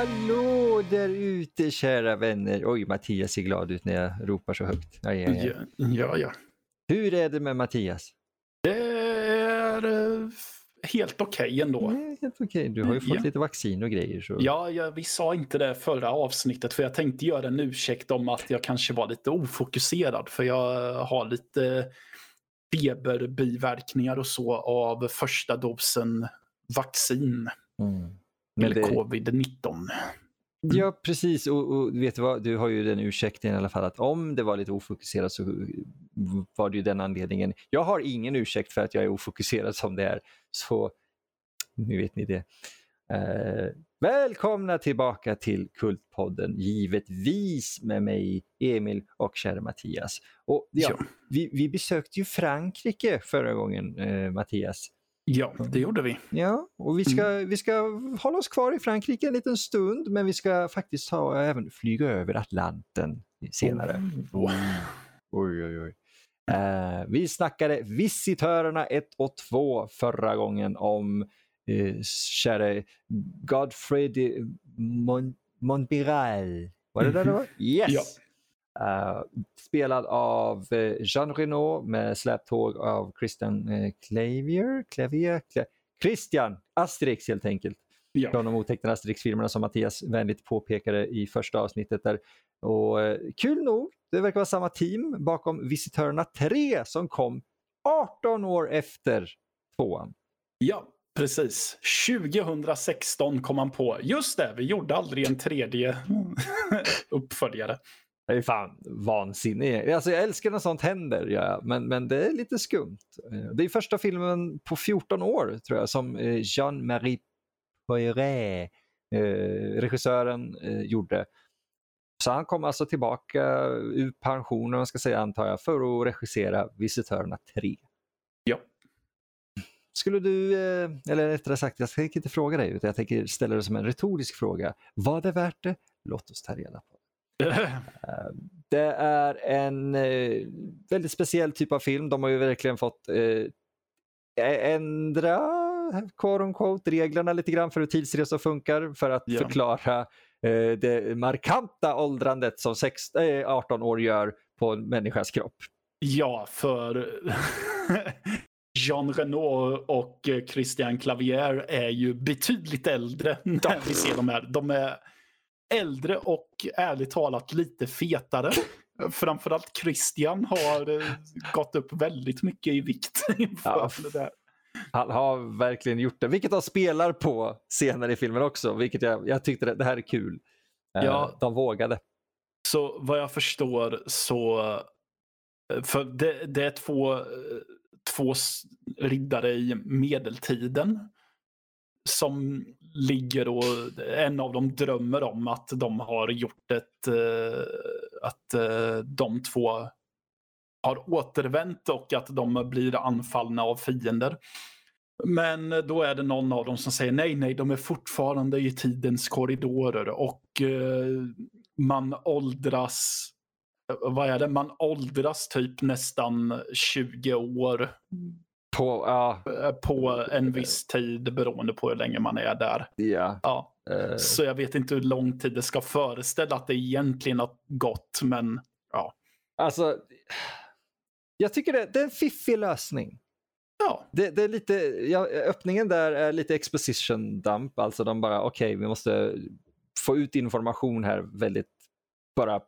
Hallå där ute kära vänner. Oj, Mattias ser glad ut när jag ropar så högt. Aj, aj, aj. Ja, ja, ja. Hur är det med Mattias? Det är eh, helt okej ändå. Mm, helt okej. Du har ju fått Ja. lite vaccin och grejer. Så. Ja, ja, vi sa inte det förra avsnittet för jag tänkte göra en ursäkt om att jag kanske var lite ofokuserad för jag har lite feberbiverkningar och så av första dosen vaccin. Mm. Eller det, covid-19. ja, precis. Och, och vet du vad? Du har ju den ursäkten i alla fall att om det var lite ofokuserat så var det ju den anledningen. Jag har ingen ursäkt för att jag är ofokuserad som det är. Så nu vet ni det. Eh, välkomna tillbaka till Kultpodden, givetvis med mig, Emil och kära Mattias. Och, Ja. Vi, vi besökte ju Frankrike förra gången, eh, Mattias. Ja, det gjorde vi. Ja, och vi ska, vi ska hålla oss kvar i Frankrike en liten stund, men vi ska faktiskt ta, även flyga över Atlanten senare. Oh. Oj, oj, oj. Eh, vi snackade Visitörerna 1 och 2 förra gången om uh, käre Godfrey Mon Montbiral. Var det där det var? Yes! Eh, spelad av eh, Jean Reno med släptåg av Christian uh, Clavier. Clavier? Cla Christian Asterix helt enkelt Ja. från de otecknade Asterix-filmerna som Mattias vänligt påpekade i första avsnittet. Där. Och, eh, kul nog, det verkar vara samma team bakom Visitörerna 3 som kom 18 år efter tvåan. ja, precis. 2016 kom man på. Just det, vi gjorde aldrig en tredje uppföljare. Det är fan vansinne. Alltså, jag älskar när sånt händer, ja, men, men det är lite skumt. Eh, Det är första filmen på 14 år tror jag som eh, Jean-Marie Poiret, eh, regissören, eh, gjorde. Så han kom alltså tillbaka ur pensionen, man ska säga, antar jag, för att regissera Visitörerna 3. Ja. Skulle du, eller rättare sagt, jag tänker inte fråga dig, utan jag tänker ställa det som en retorisk fråga. Var det värt det? Låt oss ta reda på det. Det är en eh, väldigt speciell typ av film. De har ju verkligen fått eh, ändra quote unquote, reglerna lite grann för hur tidsresor funkar för att Ja. förklara eh, det markanta åldrandet som sex, eh, 18 år gör på en människas kropp. Ja, för Jean Renault och eh, Christian Clavier är ju betydligt äldre när vi ser de här. De är äldre och ärligt talat lite fetare. Framförallt Christian har eh, gått upp väldigt mycket i vikt inför Ja. det där. Han har verkligen gjort det, vilket de spelar på senare i filmen också, vilket jag, jag tyckte det, det här är kul. Eh, Ja. De vågade. Så vad jag förstår så... För det, det är två, eh, två riddare i medeltiden. Som ligger och en av dem drömmer om att de har gjort ett... eh, Att eh, de två har återvänt och att de blir anfallna av fiender. Men då är det någon av dem som säger nej, nej, de är fortfarande i tidens korridorer och eh, man åldras, vad är det, man åldras typ nästan 20 år på, ja, eh, på en viss tid beroende på hur länge man är där. ja. Ja, eh, så jag vet inte hur lång tid det ska föreställa att det egentligen har gått, men ja. Alltså, jag tycker det, det är en fiffig lösning. Ja, Det, det är lite, ja, öppningen där är lite exposition dump, alltså de bara okej, vi måste få ut information här väldigt bara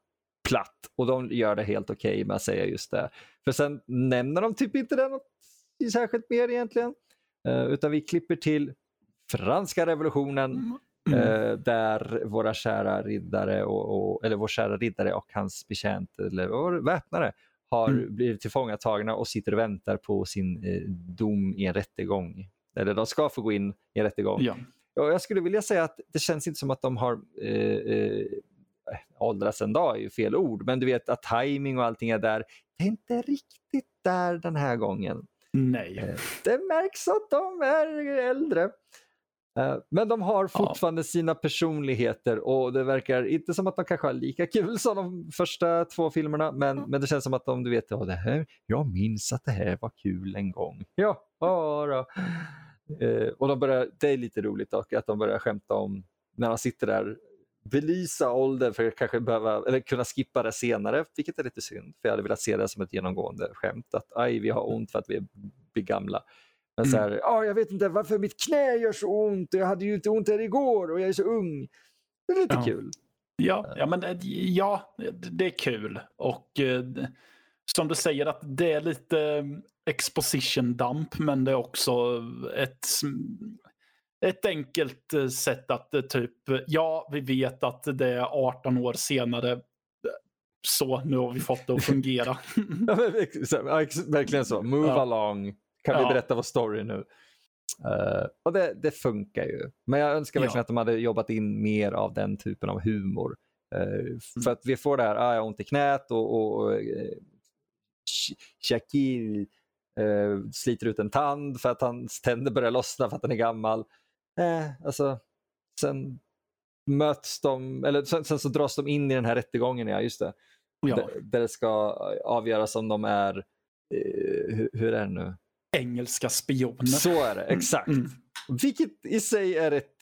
platt och de gör det helt okej med att säga just det. För sen nämner de typ inte det något särskilt mer egentligen, Eh, utan vi klipper till franska revolutionen Mm. eh, där våra kära riddare och, och, eller vår kära riddare och hans betjänt eller det, väpnare har Mm. blivit tillfångatagna och sitter och väntar på sin eh, dom i en rättegång. Eller de ska få gå in i en rättegång. ja. Och jag skulle vilja säga att det känns inte som att de har eh, eh, åldrats en dag är ju fel ord, men du vet att timing och allting är där. Det är inte riktigt där den här gången. Nej. Eh, Det märks att de är äldre. Eh, Men de har fortfarande sina personligheter och det verkar inte som att de kanske har lika kul som de första två filmerna men, men det känns som att de, du vet, ja, det här, jag minns att det här var kul en gång. Ja, ja då. Eh, och de börjar, det är lite roligt dock att de börjar skämta om när de sitter där belysa åldern för att kanske behöva, eller kunna skippa det senare, vilket är lite synd. För jag hade velat se det som ett genomgående skämt, att aj, vi har ont för att vi blir gamla. Men så Mm. här, ah, jag vet inte varför mitt knä gör så ont, jag hade ju inte ont här igår och jag är så ung. Det är lite Ja. kul. Ja, ja, men ja, det är kul. Och eh, som du säger att det är lite eh, exposition dump, men det är också ett, ett enkelt eh, sätt att eh, typ, eh, ja, vi vet att det är 18 år senare. Så, nu har vi fått det att fungera. Ja, ja, Verkligen så. Move Ja. along. Kan vi Ja. berätta vår story nu? Eh, och det, det funkar ju. Men jag önskar Ja. verkligen att de hade jobbat in mer av den typen av humor. Eh, För att vi får det här, ah, jag har ont i knät och, och, och eh, Sh- Shaquille eh, sliter ut en tand för att hans tänder börjar lossna för att han är gammal. Eh, alltså, sen möts de, eller sen, sen så dras de in i den här rättegången, ja just det. ja, Där, där det ska avgöras om de är, eh, hur, hur är det nu? engelska spioner. Så är det, exakt. Mm. Vilket i sig är ett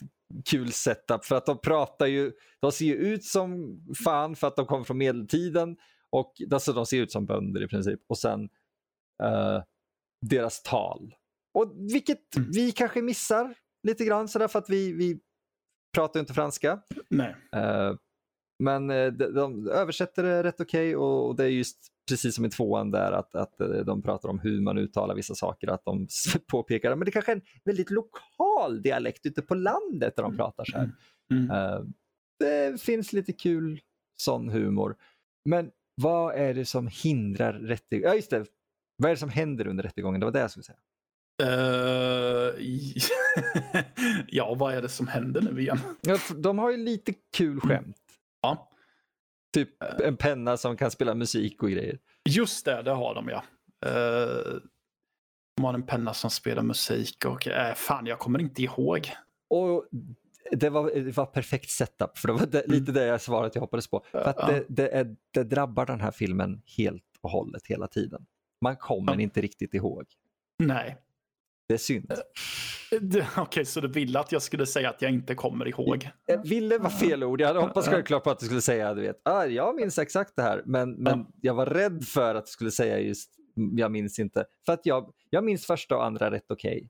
kul setup för att de pratar ju, de ser ju ut som fan för att de kommer från medeltiden och alltså, de ser ut som bönder i princip och sen eh, deras tal. Och vilket Mm. vi kanske missar lite grann sådär för att vi, vi pratar ju inte franska. Nej. Eh, men eh, de, de översätter det rätt okej och, och det är just precis som i tvåan där att, att eh, de pratar om hur man uttalar vissa saker, att de påpekar men det kanske är en väldigt lokal dialekt ute på landet där de pratar så här. Mm. Eh, det finns lite kul sån humor. Men vad är det som hindrar rättegången? Ja, just det. Vad är det som händer under rättegången? Det var det jag skulle säga. Eh, ja, vad är det som händer nu igen? De har ju lite kul skämt. Ja. Typ en penna som kan spela musik och grejer. Just det, det har de ja. Uh, de har en penna som spelar musik och uh, fan, jag kommer inte ihåg. Och det var, det var perfekt setup, för det var det, lite det jag svaret jag hoppades på. För att det, det, är, det drabbar den här filmen helt och hållet hela tiden. Man kommer Ja. inte riktigt ihåg. Nej. Det är synd. Det- Okej, så du ville att jag skulle säga att jag inte kommer ihåg? Jag ville var fel ord. Jag hade hoppats Ja. självklart på att du skulle säga du vet, ah, jag minns exakt det här. Men, men Ja. jag var rädd för att du skulle säga just jag minns inte. För att jag, jag minns första och andra rätt okej.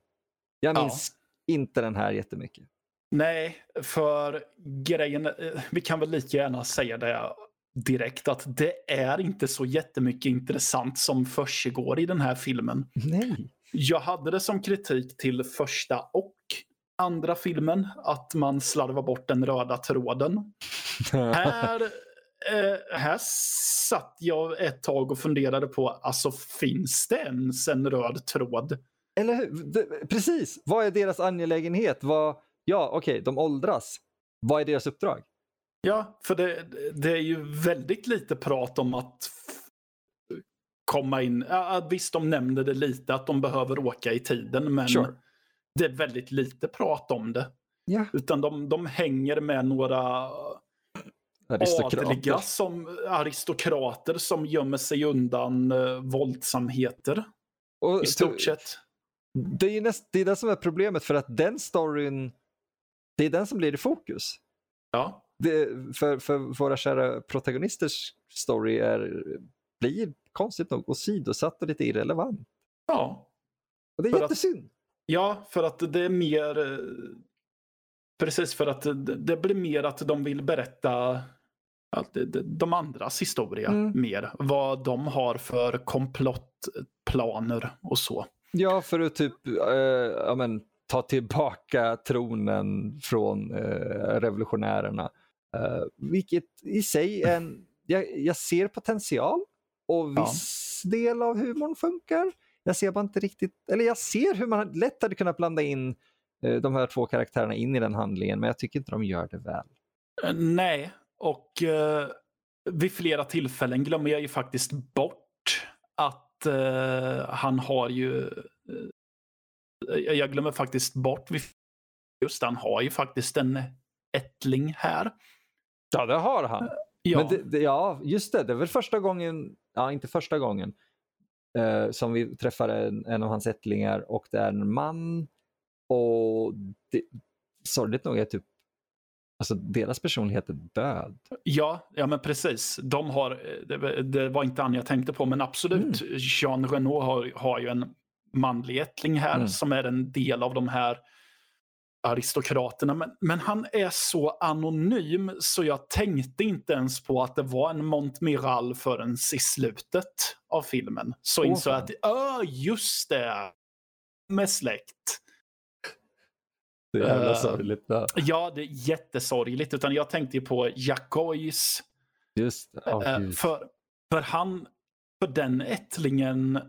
Jag Ja. minns inte den här jättemycket. Nej, för grejen, eh, vi kan väl lika gärna säga det direkt att det är inte så jättemycket intressant som försiggår i den här filmen. Nej. Jag hade det som kritik till första och andra filmen, att man slarvar bort den röda tråden. här, eh, här satt jag ett tag och funderade på, alltså finns det ens en röd tråd? Eller hur? Precis. Vad är deras angelägenhet? Vad, ja, okej, de åldras. Vad är deras uppdrag? Ja, för det, det är ju väldigt lite prat om att komma in. Ja, visst, de nämner det lite, att de behöver åka i tiden, men Sure. det är väldigt lite prat om det. Ja. Utan de, de hänger med några Aristokrater. adliga som aristokrater som gömmer sig undan eh, våldsamheter Och i stort sett. Det är näst, det är det som är problemet för att den storyn, det är den som blir i fokus. Ja, Det, för, för våra kära protagonisters story är, blir konstigt nog åsidosatt och lite irrelevant. ja. Och det är För att- jättesynd. Ja, för att det är mer... eh, Precis, för att det, blir mer att de vill berätta att de andras historia Mm. mer. Vad de har för komplottplaner och så. Ja, för att typ eh, ja, men, ta tillbaka tronen från eh, revolutionärerna. Eh, vilket i sig är en, jag, jag ser potential och Ja. viss del av humorn funkar. Jag ser bara inte riktigt, eller jag ser hur man lätt hade kunnat blanda in eh, de här två karaktärerna in i den handlingen, men jag tycker inte de gör det väl. Eh, Nej, och eh, vid flera tillfällen glömmer jag ju faktiskt bort att eh, han har ju... Eh, jag glömmer faktiskt bort just han har ju faktiskt en ättling här. Ja, det har han. Ja, det, det, ja, just det. Det är väl första gången, ja inte första gången, eh, som vi träffar en, en av hans ättlingar och det är en man. Och det, sorgligt nog är typ Alltså deras personlighet är död. Ja, ja men precis. De har, det, det var inte han jag tänkte på, men absolut. Mm. Jean Renault har, har ju en manlig ättling här Mm. som är en del av de här aristokraterna. Men, men han är så anonym så jag tänkte inte ens på att det var en Montmiral förrän i slutet av filmen. Så Åh, insåg jag att, ja just det, med släkt. Det är jävla Eh, sorgligt. Ja. Ja, det är jättesorgligt. Utan jag tänkte ju på Jacques Just Eh, gud. för, för han, för den ättlingen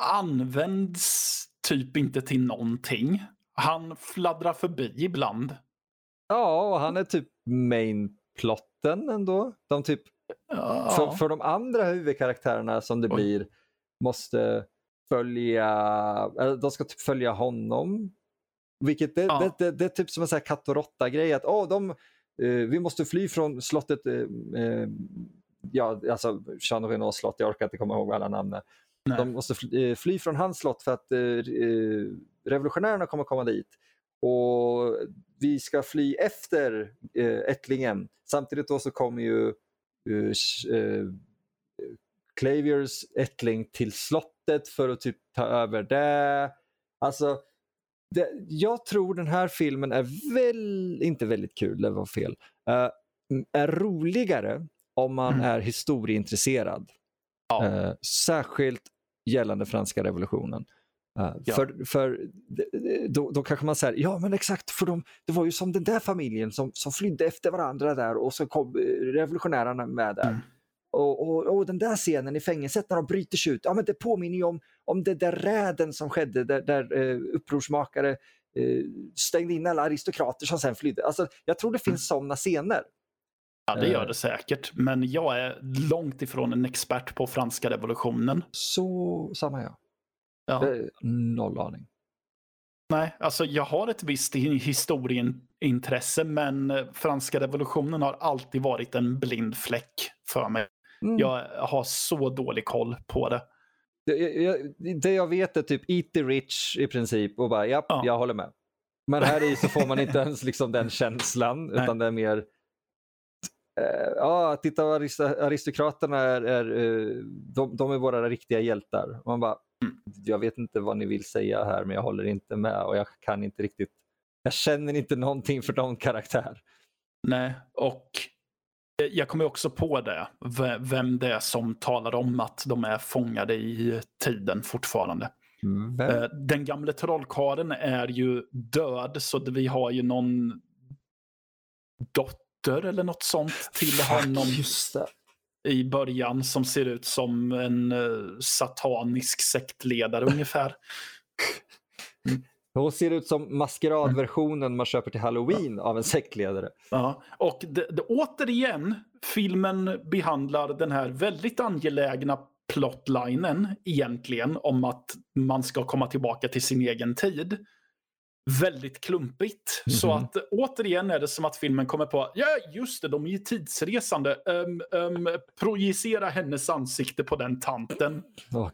används typ inte till någonting. Han fladdrar förbi ibland. Ja, och han är typ main plotten ändå. De typ, Ja. för, för de andra huvudkaraktärerna som det Oj. blir måste följa, eller de ska typ följa honom. Vilket det, Ja. det, det, det är typ som en sån här katt och råtta grej att åh, de, eh, vi måste fly från slottet, eh, eh, ja alltså Jean Renaults slott, jag orkar inte komma ihåg alla namn. De måste fly, eh, fly från hans slott för att eh, eh, revolutionärerna kommer komma dit. Och vi ska fly efter eh, ättlingen. Samtidigt då så kommer ju eh, eh, Claviers ättling till slottet för att typ ta över det. Alltså, det, jag tror den här filmen är väl, inte väldigt kul, det var fel, eh, är roligare om man Mm. är historieintresserad. Ja. Eh, särskilt gällande franska revolutionen. Ja. För, för då, då kanske man säger, ja men exakt, för de, det var ju som den där familjen som, som flydde efter varandra där och så kom eh, revolutionärerna med där. Mm. Och, och, och den där scenen i fängelset när de bryter sig ut, ja men det påminner ju om, om det där räden som skedde där, där eh, upprorsmakare eh, stängde in alla aristokrater som sen flydde. Alltså, jag tror det finns sådana scener. Ja, det gör det säkert. Men jag är långt ifrån en expert på franska revolutionen. Så, samma jag. Ja. Noll aning. Nej, alltså jag har ett visst hi- historieintresse, men eh, franska revolutionen har alltid varit en blind fläck för mig. Mm. Jag har så dålig koll på det. Det, jag, det jag vet är typ eat the rich i princip och bara japp, Ja. jag håller med. Men här i så får man inte ens liksom den känslan Nej. utan det är mer eh, ja, titta vad arist- aristokraterna är, är eh, de, de är våra riktiga hjältar. Man bara. Jag vet inte vad ni vill säga här men jag håller inte med och jag kan inte riktigt, jag känner inte någonting för någon karaktär. Nej, och jag kommer också på det, vem det är som talar om att de är fångade i tiden fortfarande. Vem? Eh, Den gamle trollkarlen är ju död, så vi har ju någon dotter eller något sånt till honom just det. I början som ser ut som en eh, satanisk sektledare ungefär. Hon ser ut som maskeradversionen man köper till halloween av en sektledare. Ja. Och det, det, återigen, filmen behandlar den här väldigt angelägna plotlinen egentligen om att man ska komma tillbaka till sin egen tid. Väldigt klumpigt. Så Mhm. att återigen är det som att filmen kommer på, ja just det, de är ju tidsresande. Um, um, projicera hennes ansikte på den tanten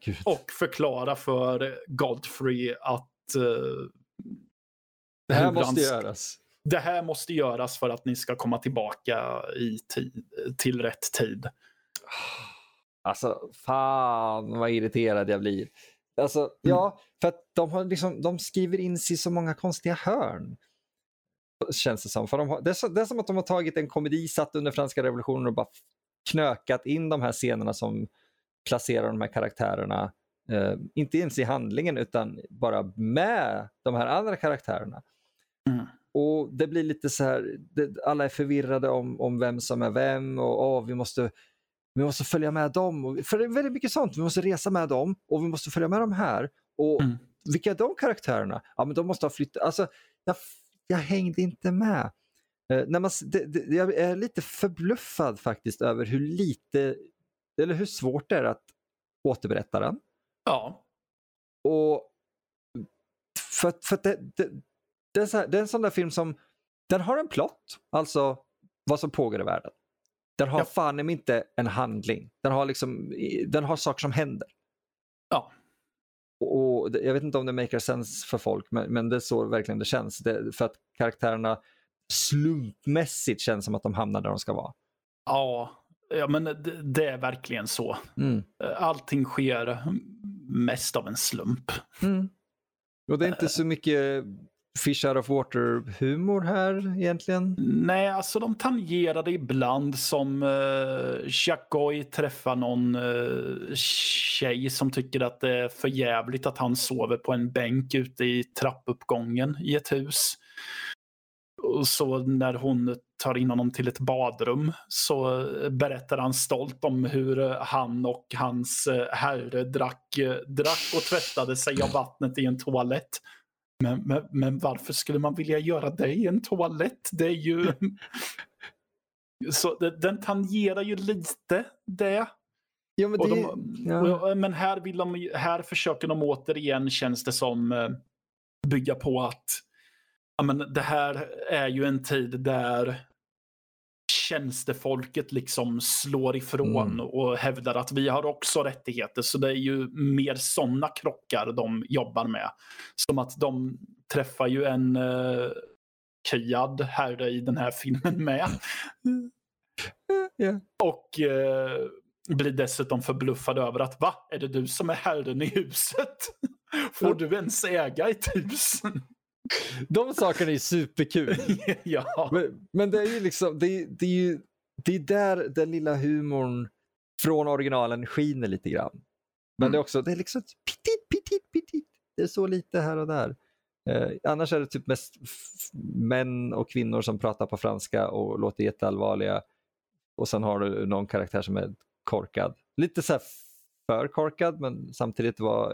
gud. och förklara för Godfrey att eh, Det här måste göras. det här måste göras för att ni ska komma tillbaka i ti- till rätt tid. Alltså, fan vad irriterad jag blir. Alltså, ja, för att de, har liksom, de skriver in sig i så många konstiga hörn. Känns det som. För de har, det, är så, det är som att de har tagit en komedi satt under franska revolutionen och bara knökat in de här scenerna som placerar de här karaktärerna. Eh, inte ens i handlingen utan bara med de här andra karaktärerna. Mm. Och det blir lite så här, det, alla är förvirrade om, om vem som är vem och åh, vi måste vi måste följa med dem. Och, för det är väldigt mycket sånt. Vi måste resa med dem och vi måste följa med dem här. Och Mm. vilka är de karaktärerna? Ja, men de måste ha flyttat. Alltså, jag, jag hängde inte med. Eh, när man, det, det, jag är lite förbluffad faktiskt över hur lite, eller hur svårt det är att återberätta den. Ja, Och för, för det, det, det, är här, det är en sån där film som, den har en plott, alltså vad som pågår i världen. Den har Ja. fan inte en handling. Den har, liksom, den har saker som händer. Ja. Och och jag vet inte om det makar sense för folk, men, men det är så verkligen det känns. Det, för att karaktärerna slumpmässigt känns som att de hamnar där de ska vara. Ja, ja men det, det är verkligen så. Mm. Allting sker mest av en slump. Mm. Och det är inte så mycket fish out of water-humor här egentligen. Nej, alltså de tangerade ibland som uh, Jack Goy träffar någon uh, tjej som tycker att det är för jävligt att han sover på en bänk ute i trappuppgången i ett hus. Och så när hon tar in honom till ett badrum så eh, berättar han stolt om hur han och hans herre drack, drack och tvättade sig av vattnet i en toalett. Men, men, men varför skulle man vilja göra det i en toalett? Det är ju... Så den tangerar ju lite det. Ja, men, det, de, ja. men här, vill de, här försöker de återigen, känns det som, eh, bygga på att ja, men det här är ju en tid där tjänstefolket liksom slår ifrån mm. och hävdar att vi har också rättigheter. Så det är ju mer sådana krockar de jobbar med. Som att de träffar ju en uh, Kiad herre i den här filmen med. yeah. Och uh, blir dessutom förbluffad över att va, är det du som är herren i huset? Får du ens äga ett hus? De sakerna är superkul. ja. Men, men, det är ju liksom, det, det är ju det är där den lilla humorn från originalen skiner lite grann. Men mm. det är också, det är liksom pitit, pitit, pitit. Det är så lite här och där. Eh, annars är det typ mest män och kvinnor som pratar på franska och låter jätteallvarliga. Och sen har du någon karaktär som är korkad. Lite så för korkad men samtidigt var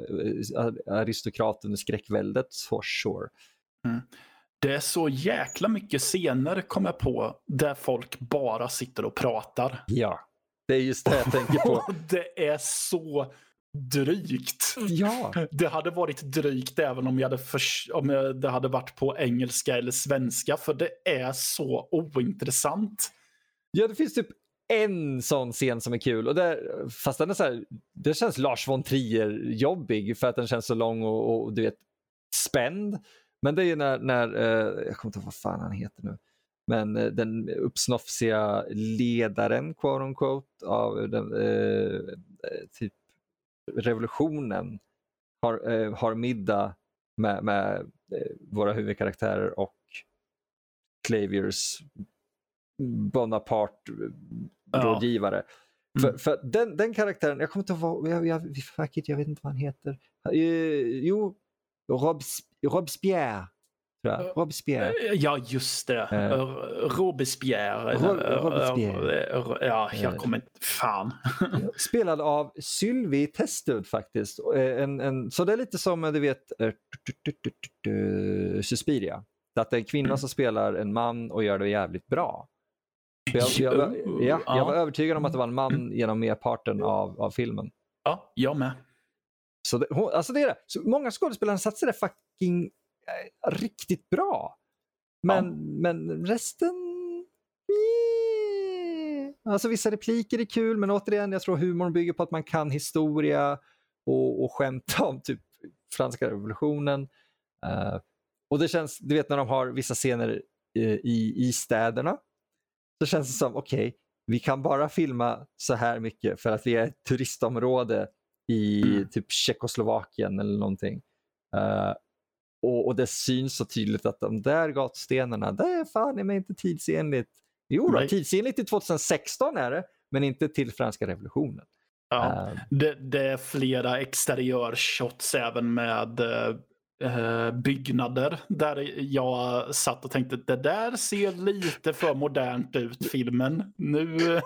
eh, aristokrat under skräckväldet, for sure. Mm. Det är så jäkla mycket scener, kom jag på, där folk bara sitter och pratar. Ja, det är just det jag tänker på. det är så drygt. Ja. Det hade varit drygt även om, jag hade om det hade varit på engelska eller svenska, för det är så ointressant. Ja, det finns typ en sån scen som är kul. Och där, fast den är så här, det känns Lars von Trier-jobbig för att den känns så lång och, och du vet, spänd. Men det är ju när, när eh, jag kommer inte ihåg vad fan han heter nu, men eh, den uppsnofsiga ledaren, quote unquote, av den, eh, typ revolutionen har, har middag med, med våra huvudkaraktärer och Claviers Bonaparte-rådgivare. Ja. Mm. För, för den, den karaktären, jag kommer inte ihåg, jag, jag, jag, jag vet inte vad han heter. jo, Robes, Robespierre. Robespierre. Ja, just det. Uh, Robespierre. Ro Robespierre. Ja, jag kommer inte... Fan. Spelad av Sylvie Testud faktiskt. En, en, så det är lite som du vet Suspiria. Att det är en kvinna mm. som spelar en man och gör det jävligt bra. Jag, jag, jag, ja, jag var övertygad om att det var en man genom merparten av, av filmen. Ja, jag med. Så det, alltså det är det. Så många skådespelare satsade fucking äh, riktigt bra. Men, ja. men resten... Alltså vissa repliker är kul, men återigen, jag tror humorn bygger på att man kan historia och, och skämta om typ franska revolutionen. Uh, och det känns, du vet när de har vissa scener i, i städerna, så känns det som, okej, okay, vi kan bara filma så här mycket för att vi är ett turistområde i mm. typ Tjeckoslovakien eller någonting. Uh, och, och, det syns så tydligt att de där gatstenarna, det är fan mig inte tidsenligt. Jo, då, tidsenligt till 2016 är det, men inte till franska revolutionen. Ja, uh, det, det, är flera exteriörshots även med uh, eh, byggnader där jag satt och tänkte det där ser lite för modernt ut filmen. Nu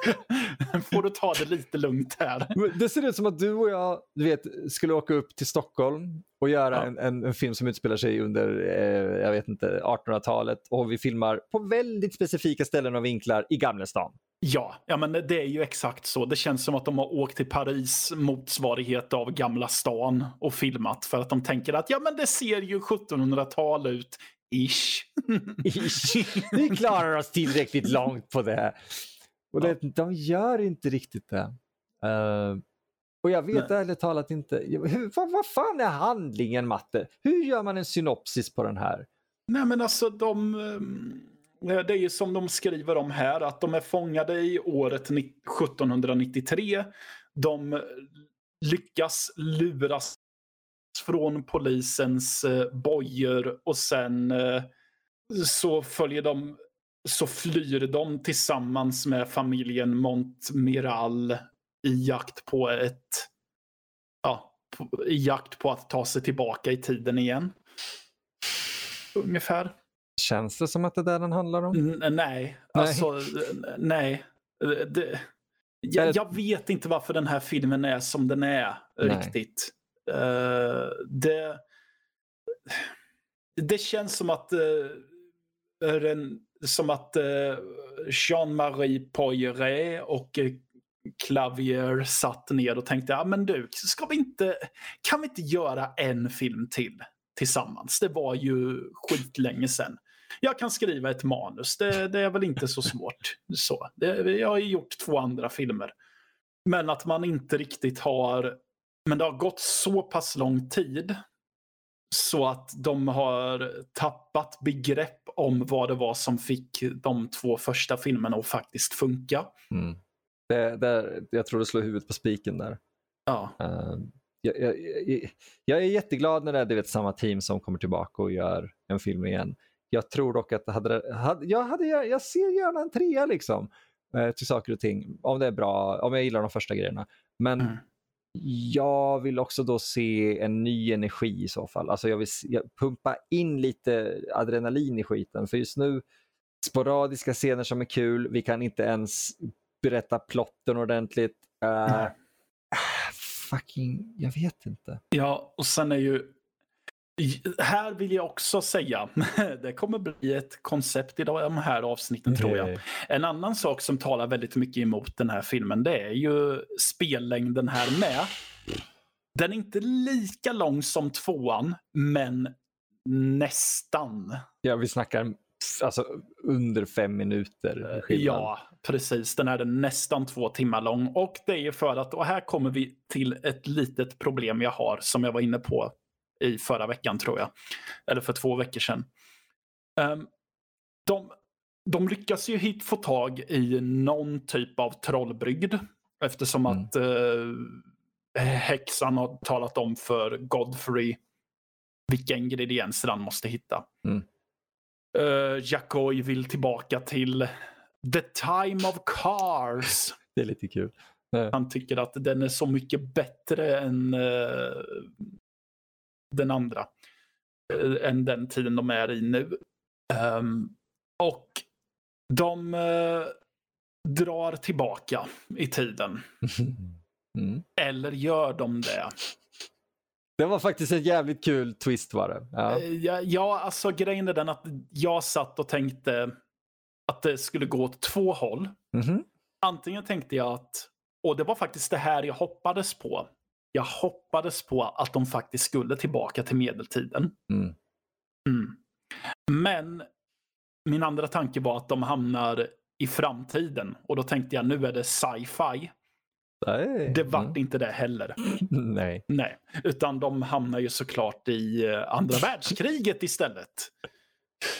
får du ta det lite lugnt här. Det ser ut som att du och jag du vet, skulle åka upp till Stockholm och göra ja. en, en, en, film som utspelar sig under eh, jag vet inte 1800-talet och vi filmar på väldigt specifika ställen och vinklar i Gamla stan. Ja, ja men det är ju exakt så. Det känns som att de har åkt till Paris motsvarighet av Gamla stan och filmat för att de tänker att ja men det ser ju 1700-tal ut. Ish. Ish. Vi klarar oss tillräckligt långt på det. Och det, ja. de gör inte riktigt det. Uh, och jag vet ärligt talat inte, hur, vad, vad fan är handlingen Matte? Hur gör man en synopsis på den här? Nej men alltså de... Um det är ju som de skriver om här, att de är fångade i året 1793. De lyckas luras från polisens eh, bojor och sen eh, så följer de så flyr de tillsammans med familjen Montmiral i jakt på ett ja, i jakt på att ta sig tillbaka i tiden igen. Ungefär. Känns det som att det är det den handlar om? N nej, nej. alltså nej. Det, jag, jag, vet inte varför den här filmen är som den är nej. riktigt. Uh, det, det känns som att uh, som att uh, Jean-Marie Poiret och Clavier satt ner och tänkte, ja men du, ska vi inte, kan vi inte göra en film till tillsammans? Det var ju skitlänge sedan. Jag kan skriva ett manus, det, det är väl inte så svårt. Så, det, jag har ju gjort två andra filmer. Men att man inte riktigt har, men det har gått så pass lång tid så att de har tappat begrepp om vad det var som fick de två första filmerna att faktiskt funka. Mm. Det, det, jag tror du slår huvudet på spiken där. Ja. Uh, jag, jag, jag, jag, är jätteglad när det är vet, samma team som kommer tillbaka och gör en film igen. Jag tror dock att hade, hade, jag, hade, jag ser gärna en trea liksom, uh, till saker och ting. Om det är bra, om jag gillar de första grejerna. Men mm. jag vill också då se en ny energi i så fall. Alltså jag vill jag, pumpa in lite adrenalin i skiten. För just nu, sporadiska scener som är kul, vi kan inte ens berätta plotten ordentligt. Uh, fucking, jag vet inte. Ja, och sen är ju här vill jag också säga, det kommer bli ett koncept i de här avsnitten tror jag. En annan sak som talar väldigt mycket emot den här filmen, det är ju spellängden här med. Den är inte lika lång som tvåan, men nästan. Ja, vi snackar alltså under fem minuter. Skillnad. Ja, precis. Den är nästan två timmar lång. Och det är ju för att, och här kommer vi till ett litet problem jag har som jag var inne på i förra veckan tror jag. Eller för två veckor sedan. Um, de, de lyckas ju hit få tag i någon typ av trollbrygd. Eftersom mm. att uh, häxan har talat om för Godfrey vilka ingredienser han måste hitta. Mm. Uh, Jacoy vill tillbaka till the time of cars. Det är lite kul. Han tycker att den är så mycket bättre än uh, den andra. Uh, än den tiden de är i nu. Um, och de uh, drar tillbaka i tiden. Mm. Eller gör de det? Det var faktiskt en jävligt kul twist var det. Ja. Eh, ja, ja, alltså grejen är den att jag satt och tänkte att det skulle gå åt två håll. Mm. Antingen tänkte jag att, och det var faktiskt det här jag hoppades på. Jag hoppades på att de faktiskt skulle tillbaka till medeltiden. Mm. Mm. Men min andra tanke var att de hamnar i framtiden och då tänkte jag nu är det sci-fi. Nej. Det vart mm. inte det heller. Nej. Nej. Utan de hamnar ju såklart i eh, andra världskriget istället.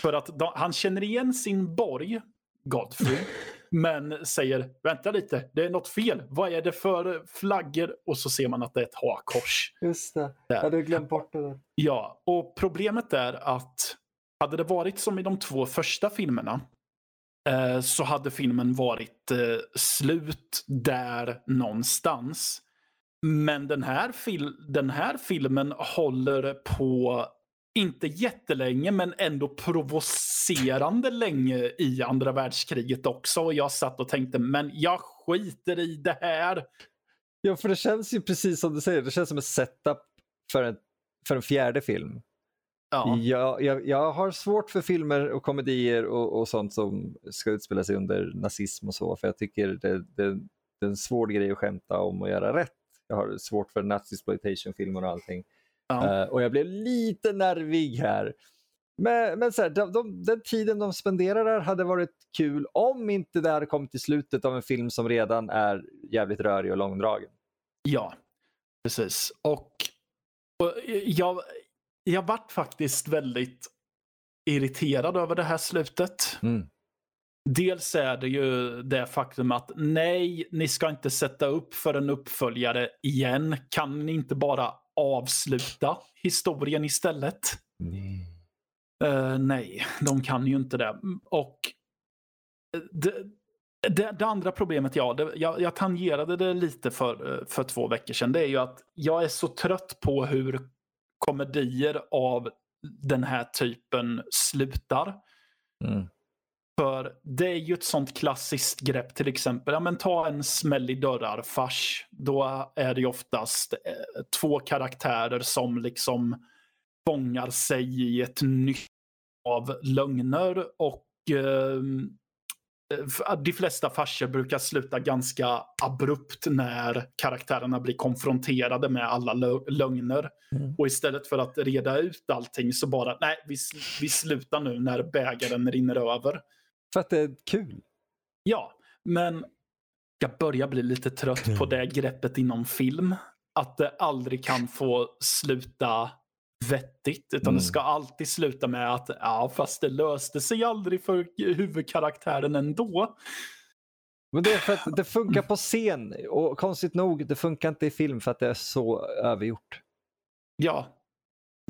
För att de, han känner igen sin borg, Godfrey, men säger vänta lite, det är något fel. Vad är det för flaggor? Och så ser man att det är ett hakkors. Just det, jag hade glömt bort det där. Ja, och problemet är att hade det varit som i de två första filmerna Eh, så hade filmen varit eh, slut där någonstans. Men den här, fil den här filmen håller på, inte jättelänge, men ändå provocerande länge i andra världskriget också. Och jag satt och tänkte, men jag skiter i det här. Ja, för det känns ju precis som du säger, det känns som en setup för en, för en fjärde film. Ja. Jag, jag, jag, har svårt för filmer och komedier och, och, sånt som ska utspela sig under nazism och så, för jag tycker det, det, det är en svår grej att skämta om och göra rätt. Jag har svårt för nazisploitation-filmer och allting. Ja. Uh, och jag blev lite nervig här. Men, men så här, de, de, den tiden de spenderar där hade varit kul om inte det hade kommit till slutet av en film som redan är jävligt rörig och långdragen. Ja, precis. Och, och jag, jag vart faktiskt väldigt irriterad över det här slutet. Mm. Dels är det ju det faktum att nej, ni ska inte sätta upp för en uppföljare igen. Kan ni inte bara avsluta historien istället? Nej. Uh, nej, de kan ju inte det. Och det, det, det andra problemet, ja, det, jag, jag tangerade det lite för, för två veckor sedan. Det är ju att jag är så trött på hur komedier av den här typen slutar. Mm. För det är ju ett sånt klassiskt grepp till exempel. Ja, men ta en smäll i dörrar-fars. Då är det oftast eh, två karaktärer som liksom fångar sig i ett nytt av lögner och eh, de flesta farser brukar sluta ganska abrupt när karaktärerna blir konfronterade med alla lögner. Mm. Och istället för att reda ut allting så bara, nej, vi, vi slutar nu när bägaren rinner över. För att det är kul? Ja, men jag börjar bli lite trött på det greppet inom film. Att det aldrig kan få sluta vettigt. Utan mm. det ska alltid sluta med att ja, fast det löste sig aldrig för huvudkaraktären ändå. Men det är för att det funkar på scen och konstigt nog, det funkar inte i film för att det är så övergjort. Ja,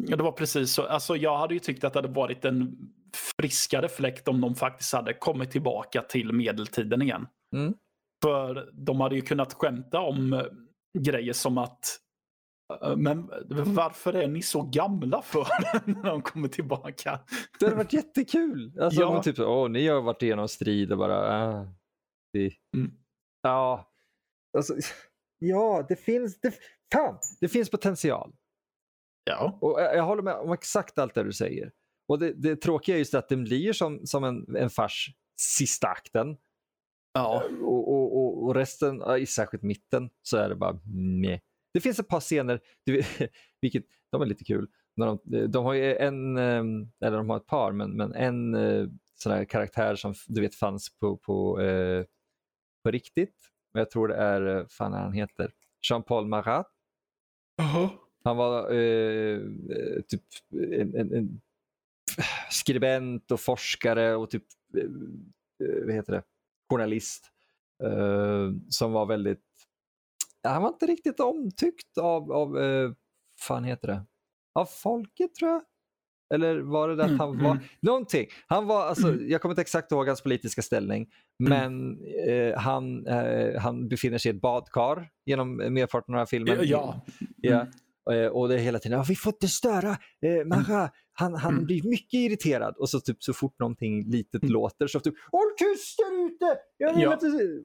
ja det var precis så. Alltså, jag hade ju tyckt att det hade varit en friskare fläkt om de faktiskt hade kommit tillbaka till medeltiden igen. Mm. För de hade ju kunnat skämta om grejer som att Eh, men varför är ni så gamla för när de kommer tillbaka? Det hade varit jättekul. Alltså, ja. typ, åh, ni har varit igenom strid och bara... Äh, vi... mm. Ja, alltså, ja, det finns, det, fan, det finns potential. Ja. Och jag, jag håller med om exakt allt det du säger. Och det, det tråkiga är just att den blir som, som en, en fars sista akten. Ja. Och, och, och, och resten, särskilt mitten, så är det bara nej. Det finns ett par scener, vilket de är lite kul. De, de har ju en, ehm, eller de har ett par, men, men en eh, sån här karaktär som du vet fanns på, på, eh, på riktigt. Jag tror det är, eh, fan han heter, Jean-Paul Marat. Uh -huh. Han var eh, typ en, en, en, skribent och forskare och typ, eh, vad heter det, journalist. Eh, som var väldigt han var inte riktigt omtyckt av, av eh, fan heter det, av folket tror jag. Eller var det det att mm, han mm, var, mm. någonting. Han var, alltså, mm. jag kommer inte exakt ihåg hans politiska ställning, mm. men eh, han, eh, han befinner sig i ett badkar genom merparten av filmen. Ja. ja. Eh, och det är hela tiden, vi får inte störa eh, Mara, han, han mm. blir mycket irriterad och så, typ, så fort någonting litet mm. låter så typ Håll tyst där ute! Ja.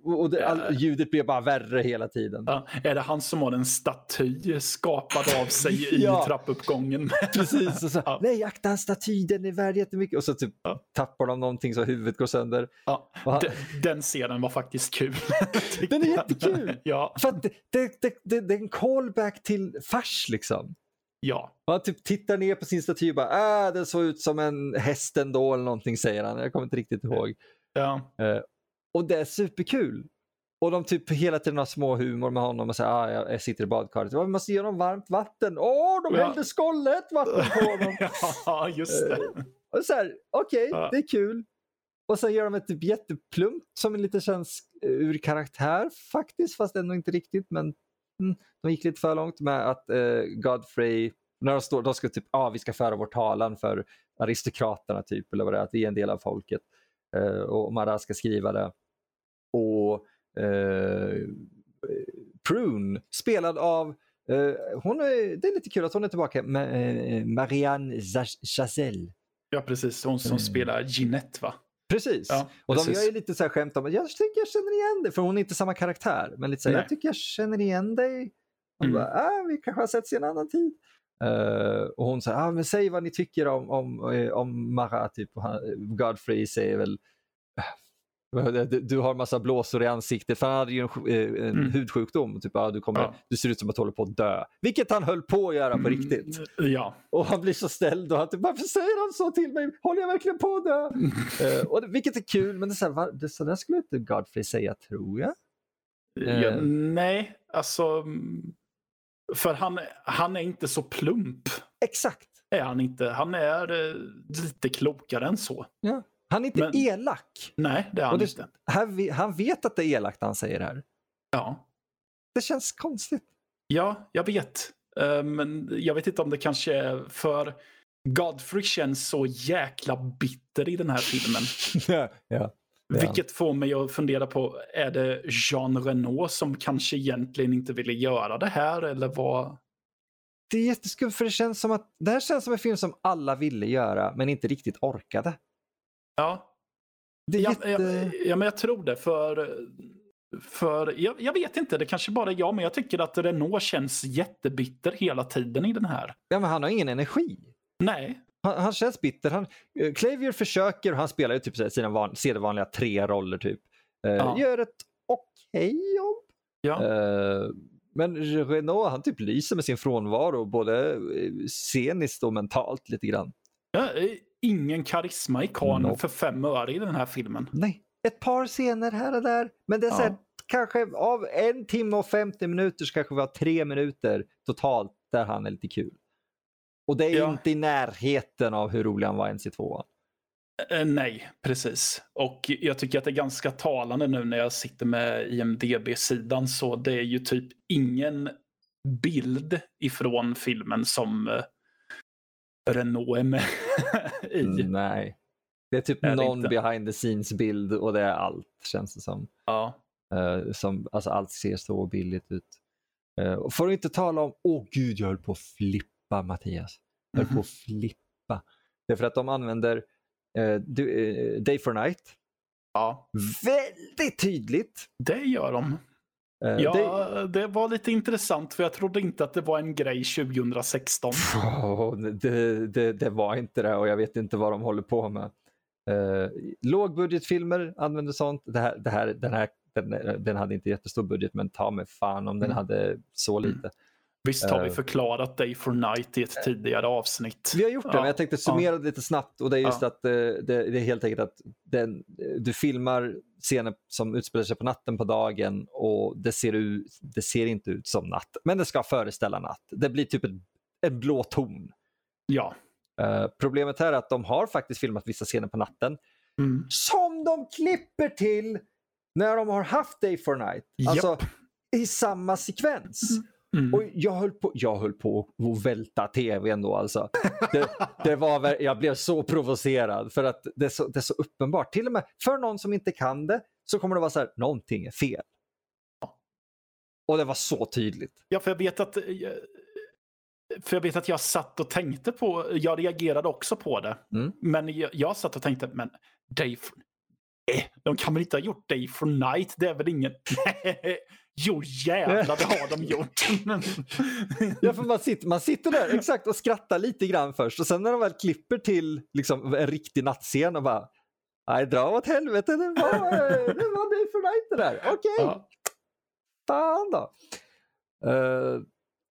Och det, all, ljudet blir bara värre hela tiden. Ja. Är det han som har en staty skapad av sig i ja. trappuppgången? Precis, och så, ja. nej akta en staty, den är värd jättemycket. Och så typ tappar de någonting så huvudet går sönder. Ja. Han... Den, den scenen var faktiskt kul. den är jättekul! ja. För det, det, det, det, det är en callback till fars liksom. Ja. Han typ tittar ner på sin staty och bara ah, den såg ut som en häst ändå eller någonting säger han. Jag kommer inte riktigt ihåg. Ja. Uh, och det är superkul. Och de typ hela tiden har små humor med honom och säger ah, jag sitter i badkaret. Vi måste ge honom varmt vatten. Åh, oh, de ja. hällde skållet vatten på honom. ja, just det. Uh, och så här, okej, okay, ja. det är kul. Och sen gör de ett typ jätteplumpt som lite känns ur karaktär faktiskt, fast ändå inte riktigt. Men mm, de gick lite för långt med att eh, Godfrey, när de, står, de ska typ, ah, vi ska föra vår talan för aristokraterna typ, eller vad det är, att vi är en del av folket. Eh, och Mara ska skriva det. Och eh, Prune, spelad av eh, hon är, det är lite kul att hon är tillbaka, med, eh, Marianne Chazelle. Ja, precis. Hon som mm. spelar Ginette, va? Precis. Ja, och precis. de gör ju lite så här skämt om att jag tycker jag känner igen dig, för hon är inte samma karaktär. Men lite så här, jag tycker jag känner igen dig. mm. bara, ah, vi kanske har setts i en annan tid. Uh, och hon säger, ah, men säg vad ni tycker om, om, eh, om Mara, typ. Godfrey säger väl, du har massa blåsor i ansiktet för han hade ju en, eh, en mm. hudsjukdom. Typ, ah, du, kommer, ja. du ser ut som att du håller på att dö. Vilket han höll på att göra på mm, riktigt. Ja. Och han blir så ställd och han typ, varför säger han så till mig? Håller jag verkligen på att dö? uh, och det, vilket är kul, men det är så, här, det, så där skulle inte Godfrey säga, tror jag. Ja, uh, nej, alltså. För han, han är inte så plump. Exakt. är han inte. Han är eh, lite klokare än så. Ja. Han är inte Men- elak. Nej, det är han det- inte. Han, han vet att det är elakt han säger det här. Ja. Det känns konstigt. ja, jag vet. Eh, Men jag vet inte om det kanske är för Godfrey känns så jäkla bitter i den här filmen. ja. ja. Ja. Vilket får mig att fundera på, är det Jean Renault som kanske egentligen inte ville göra det här eller vad? Det är jätteskumt för det känns som att det här känns som en film som alla ville göra men inte riktigt orkade. Ja, Det är ja, jätte... ja, ja men jag tror det för, för jag, jag vet inte, det kanske bara är jag, men jag tycker att Renault känns jättebitter hela tiden i den här. Ja, men han har ingen energi. Nej, Han, han känns bitter. Han, eh, Clavier försöker, han spelar ju typ sina van, sedvanliga tre roller typ. Eh, Ja. Gör ett okej jobb. ja. Eh, men Renault han typ lyser med sin frånvaro både sceniskt och mentalt lite grann. Ja, ingen karisma i karln Nope. för fem öre i den här filmen. Nej, ett par scener här och där. Men det är så här, Ja. kanske av en timme och 50 minuter så kanske vi har tre minuter totalt där han är lite kul. Och det är Ja. inte i närheten av hur rolig han var ens i tvåan. Eh, nej, precis. Och jag tycker att det är ganska talande nu när jag sitter med IMDB-sidan så det är ju typ ingen bild ifrån filmen som eh, Renault är med i. Nej. Det är typ Är det någon inte? behind the scenes bild och det är allt känns det som. Ja. Eh, som alltså allt ser så billigt ut. Uh, får du inte tala om, åh gud jag höll på att flippa Mattias. Jag höll på Mhm. att flippa. Det är för att de använder eh, du, eh, Day for Night ja, väldigt tydligt. det gör de. Eh, Ja, Day- det var lite intressant för jag trodde inte att det var en grej 2016. Åh, det, det, det var inte det och jag vet inte vad de håller på med. Uh, lågbudgetfilmer använder sånt. Det här, det här, den, här, den, den hade inte jättestor budget men ta mig fan om den Mm. hade så lite. Visst har vi Eh. förklarat Day for Night i ett tidigare avsnitt. Vi har gjort det, Ja, men jag tänkte summera det lite snabbt och det är just Ja. att eh, det, det är helt enkelt att den, du filmar scener som utspelar sig på natten på dagen och det ser, ut, det ser inte ut som natt, men det ska föreställa natt. Det blir typ en, en blå ton. Ja. Eh, problemet här är att de har faktiskt filmat vissa scener på natten Mm. som de klipper till när de har haft Day for Night. Alltså i samma sekvens. Mm. Och jag höll på, jag höll på att välta tvn då alltså. Det, det var, jag blev så provocerad för att det är så, det är så uppenbart. Till och med för någon som inte kan det så kommer det vara så här, någonting är fel. Och det var så tydligt. Ja, för jag vet att... eh, För jag vet att jag satt och tänkte på, jag reagerade också på det. Mm. Men jag, jag satt och tänkte, men for... Eh, de kan väl inte ha gjort Day for Night? Det är väl ingen... jo jävlar, det har de gjort. Ja, för man, sitter, man sitter där exakt och skrattar lite grann först och sen när de väl klipper till liksom, en riktig nattscen och bara Nej, dra åt helvete, det var, det var Day for Night det där. Okej, ja. fan då. Eh,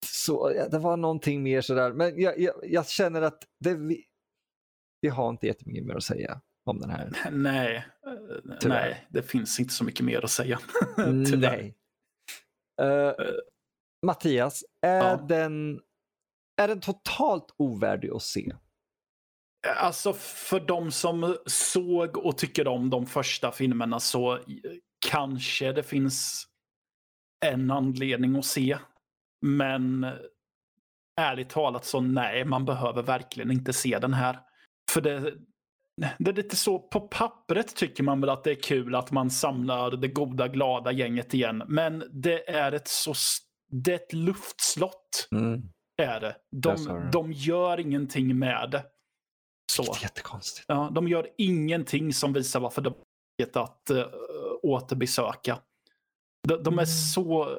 så ja, det var någonting mer sådär, men jag, jag, jag känner att det, vi, vi har inte jättemycket mer att säga om den här. Nej, eh, Tyvärr. nej, det finns inte så mycket mer att säga. Nej. Eh, Mattias, är, Ja. den, är den totalt ovärdig att se? Alltså för de som såg och tycker om de första filmerna så eh, kanske det finns en anledning att se. Men eh, ärligt talat så nej, man behöver verkligen inte se den här. För det, det är lite så, på pappret tycker man väl att det är kul att man samlar det goda glada gänget igen. Men det är ett så det är ett luftslott Mm. är det. De, det. de gör ingenting med det. Så. Det är jättekonstigt. Ja, de gör ingenting som visar varför de vet att uh, återbesöka. De, de är Mm. så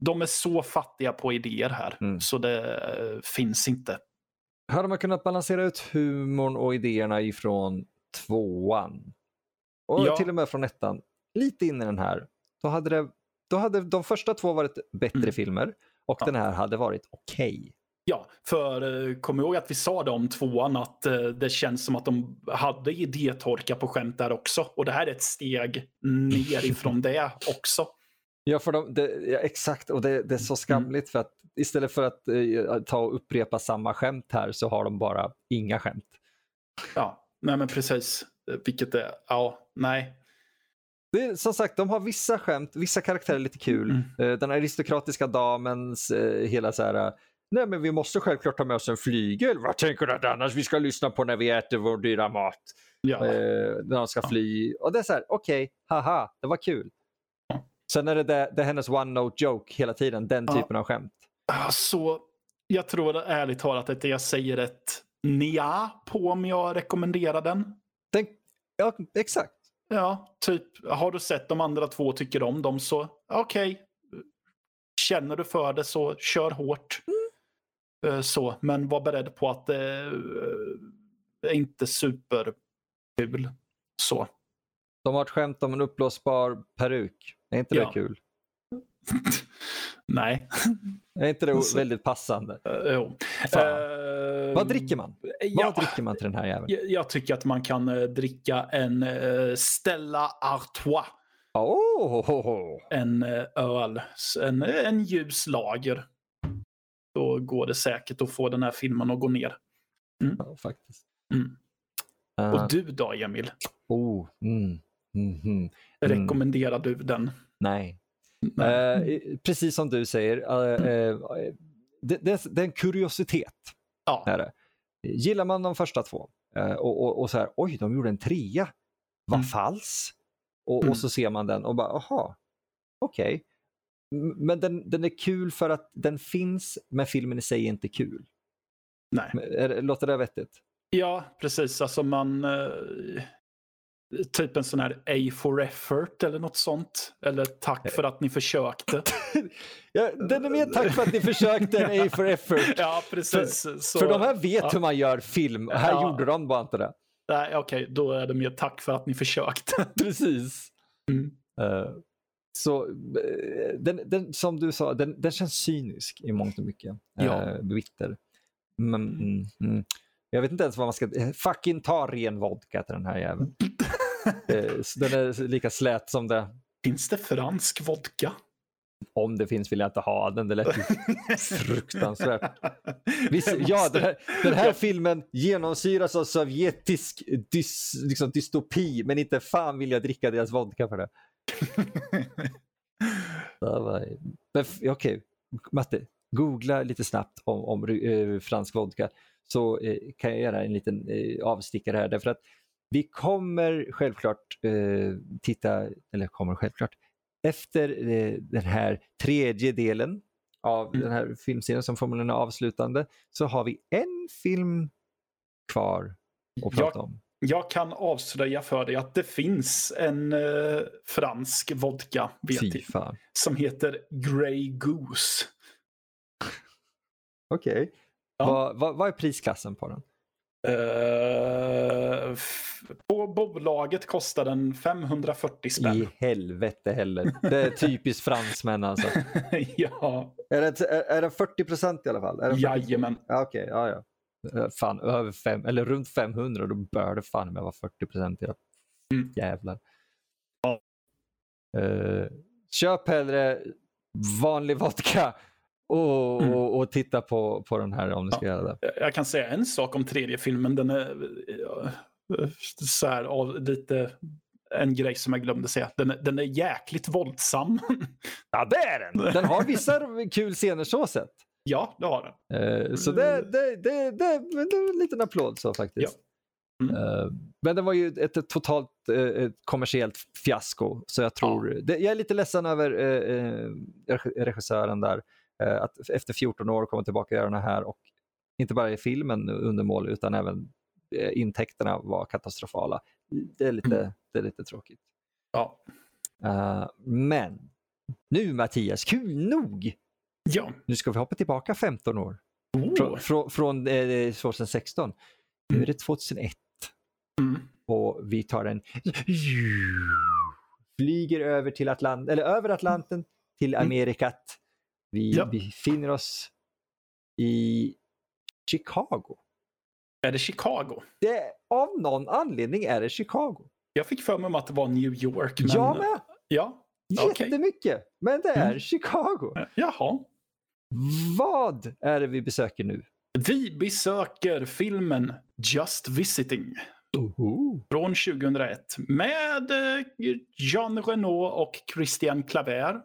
de är så fattiga på idéer här Mm. så det eh, finns inte. Hade man kunnat balansera ut humorn och idéerna ifrån tvåan och Ja. till och med från ettan lite in i den här, då hade, det, då hade de första två varit bättre Mm. filmer och Ja. den här hade varit okej. Ja, för eh, kom ihåg att vi sa det om tvåan att eh, det känns som att de hade idétorka på skämt där också. Och det här är ett steg ner ifrån det också. Ja, för de, det, ja, exakt. Och det, det är så skamligt för att istället för att eh, ta och upprepa samma skämt här så har de bara inga skämt. Ja, nej men precis. Vilket är, ja, nej. Det är, som sagt, de har vissa skämt, vissa karaktärer är lite kul. Mm. Eh, Den aristokratiska damens eh, hela så här, eh, nej men vi måste självklart ta med oss en flygel. Vad tänker du att annars vi ska lyssna på när vi äter vår dyra mat? Ja. Eh, när de ska Ja. fly. Och det är så här, okej, haha, det var kul. Sen är det, det, det är hennes one note joke hela tiden, den Ja. typen av skämt. Alltså, jag tror ärligt talat att jag säger ett nja på om jag rekommenderar den. Den, ja, exakt. Ja, typ har du sett de andra två och tycker om dem så okej. Känner du för det så kör hårt. Eh, Så, men var beredd på att det eh, är inte superkul. Så. De har ett skämt om en uppblåsbar peruk. Är inte det Ja. kul? Nej. Är inte det Så- väldigt passande? Uh. Eh, Vad dricker man? Ja, Vad dricker man till den här jäveln? jag, jag tycker att man kan eh, dricka en Stella Artois. Oh, En öl. En, en ljus lager. Då går det säkert att få den här filmen att gå ner. ja, faktiskt. Mm. Och du då, Emil? oh, mm, mhm. Mm. Rekommenderar du den? Nej. Eh, precis som du säger, eh, eh, det, det, det är en kuriositet. ja. Är. Gillar man de första två eh, och, och, och så här, oj, de gjorde en trea. Vad Mm. fals. Och, Mm. och så ser man den och bara, aha, okej. M- Men den, den är kul för att den finns, men filmen i sig är inte kul. Nej. Låter det vettigt? Ja, precis. Alltså man... Eh, typ en sån här A for effort eller något sånt. Eller tack för att ni försökte. Ja, den är mer tack för att ni försökte en A for effort. ja, precis. Så, För de här vet ja. hur man gör film. Här Ja. gjorde de bara inte det. Nej, okej. Då är det mer tack för att ni försökte. Precis. Mm. Eh, så eh, den, den, som du sa, den, den känns cynisk i mångt och mycket. Ja. Uh, bitter. Men, mm, mm. Jag vet inte ens vad man ska... eh, Fucking ta ren vodka till den här jäveln. Eh, den är lika slät som det. Finns det fransk vodka? Om det finns vill jag inte ha den. Det lät ju fruktansvärt. Visst, Ja, den här, den här filmen genomsyras av sovjetisk dys, liksom dystopi, men inte fan vill jag dricka deras vodka för det. Okej, Matte, googla lite snabbt om, om eh, fransk vodka så eh, kan jag göra en liten eh, avstickare här. Därför att vi kommer självklart eh, titta, eller kommer självklart, efter eh, den här tredje delen av Mm. den här filmserien som förmodligen är avslutande så har vi en film kvar att prata om. Jag kan avslöja för dig att det finns en eh, fransk vodka vet jag, som heter Grey Goose. Okej. Ja. Vad, vad, vad är prisklassen på den? Eh, på bolaget kostar den 540 spänn. I helvete heller. Det är typiskt fransmän alltså. ja, Är det, är, är det 40 procent i alla fall? Är det 40? jajamän. Ja, Okej, ja, ja. Eh, Fan, över fem, eller runt 500, då bör det fan med vara 40 procent. Era Mm. jävlar. Eh, köp hellre vanlig vodka och, Mm. och, och titta på, på den här om ni ska göra det. Jag kan säga en sak om tredje filmen. Den är eh, så här, av lite en grej som jag glömde säga. Den, är- den är jäkligt våldsam. Ja, det är den! Den har vissa kul scener så sett. ja, det har den. Eh, Så det, det, det, det, är en liten applåd så faktiskt. Mm. Eh, Men det var ju ett, ett totalt eh, kommersiellt fiasko. Så jag tror, det, jag är lite ledsen över reg- regissören där. Eh, Att efter 14 år komma tillbaka och göra den här och inte bara i filmen undermål utan även eh, intäkterna var katastrofala. Det är lite, Mm. det är lite tråkigt. Ja. Eh, men nu Mattias, kul nog! ja. Nu ska vi hoppa tillbaka 15 år. Frå, Oh. frå, från eh, 2016. Nu är det 2001 Mm. och vi tar en flyger över till Atlant eller över Atlanten till Mm. Amerikat. Vi Ja. befinner oss i Chicago. Är det Chicago? Det, av någon anledning är det Chicago. Jag fick för mig om att det var New York. Men... Jag med! Ja. Jättemycket! Men det är Mm. Chicago. Jaha. Vad är det vi besöker nu? Vi besöker filmen Just Visiting från 2001 med eh, Jean Reno och Christian Claver.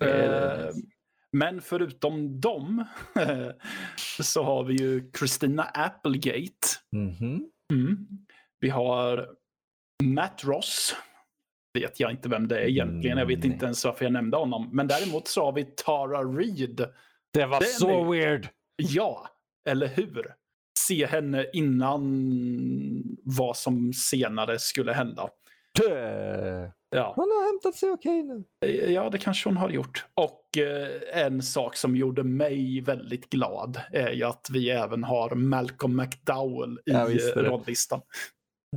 Eh, Men förutom dem så har vi ju Christina Applegate. Mhm. Mm. Vi har Matt Ross. Vet jag inte vem det är egentligen. Jag vet Mm, inte ens varför jag nämnde honom. Men däremot så har vi Tara Reid. Det var Den så är- weird. Ja, eller hur? Se henne innan vad som senare skulle hända. Eh, Ja, Hon har hämtat sig okej nu. ja det kanske hon har gjort. Och eh, en sak som gjorde mig väldigt glad är ju att vi även har Malcolm McDowell i Ja, eh, det. rollistan.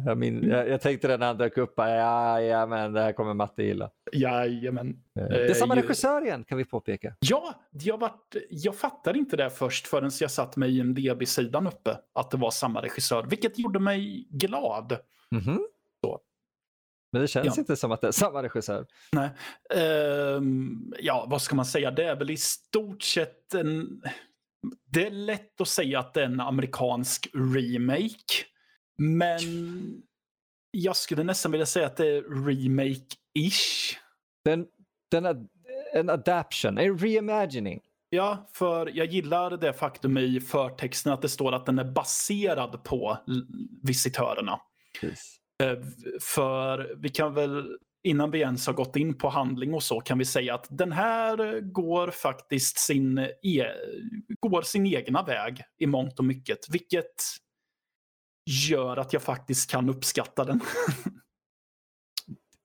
Jag, min, jag, jag tänkte det när han dök upp. Ja, ja, men det här kommer Matte gilla. Jajamän. Eh, Det är samma regissör igen kan vi påpeka. Ja, jag, vart, jag fattade inte det först förrän jag satt med IMDB-sidan uppe. Att det var samma regissör, vilket gjorde mig glad. Mhm. Så. Men det känns Ja. inte som att det är samma regissör. Ehm, ja, vad ska man säga? Det är väl i stort sett en... Det är lätt att säga att det är en amerikansk remake. Men jag skulle nästan vilja säga att det är remake-ish. Den, den är en adaption, en reimagining. Ja, för jag gillar det faktum i förtexten att det står att den är baserad på visitörerna. Precis. Eh, För vi kan väl, innan vi ens har gått in på handling och så, kan vi säga att den här går faktiskt sin, e går sin egna väg i mångt och mycket. Vilket gör att jag faktiskt kan uppskatta den.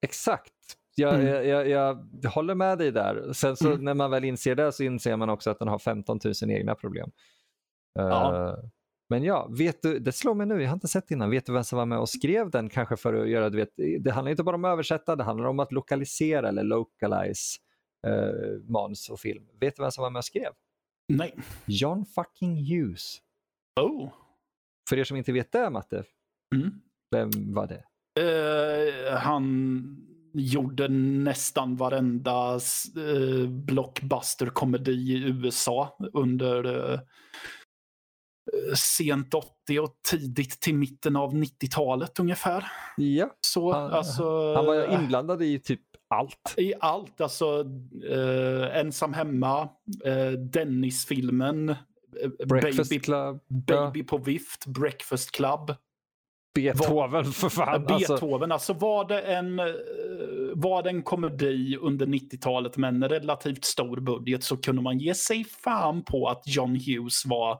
Exakt. Jag, Mm. jag, jag, jag håller med dig där. Sen så Mm. när man väl inser det så inser man också att den har 15 000 egna problem. Ja. Eh, men ja, vet du, det slår mig nu, jag har inte sett innan. Vet du vem som var med och skrev den kanske för att göra, du vet, det handlar inte bara om att översätta, det handlar om att lokalisera eller localize uh, manus och film. Vet du vem som var med och skrev? Nej. John fucking Hughes. Oh. För er som inte vet det, Matte, Mm. vem var det? Eh, han gjorde nästan varenda uh, blockbuster-komedi i USA under eh, sent 80 och tidigt till mitten av 90-talet ungefär. Ja, Så, Han- alltså, han var inblandad i typ allt. I allt, alltså eh, Ensam hemma, eh, Dennis-filmen, eh, Breakfast Baby, Club, Baby på vift, Breakfast Club. Beethoven för fan. Alltså, Beethoven, alltså var det en, eh, var det en komedi under 90-talet med en relativt stor budget så kunde man ge sig fan på att John Hughes var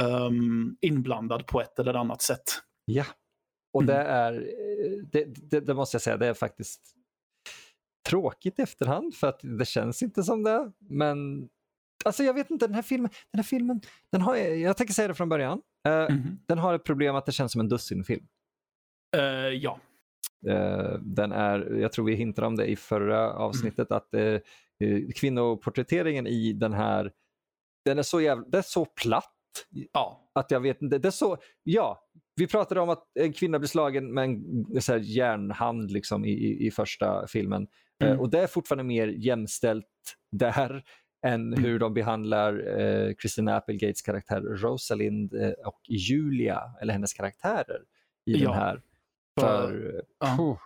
ehm, inblandad på ett eller annat sätt. ja. Och Mm. det är, eh, det, det, det måste jag säga, det är faktiskt tråkigt i efterhand för att det känns inte som det. Men alltså jag vet inte, den här filmen, den här filmen, den har, jag tänker säga det från början. Eh, Mhm. Den har ett problem att det känns som en dussinfilm. Eh, ja. Eh, den är, jag tror vi hintade om det i förra avsnittet, Mm. att eh, kvinnoporträtteringen i den här, den är så jävla, det är så platt ja. att jag vet inte. Det så, ja, vi pratade om att en kvinna blir slagen med en så här järnhand liksom i, i, första filmen. Mm. Eh, och det är fortfarande mer jämställt där än Mm. hur de behandlar eh, Christina Applegates karaktär Rosalind eh, och Julia, eller hennes karaktärer i Ja, den här. för-. Puh.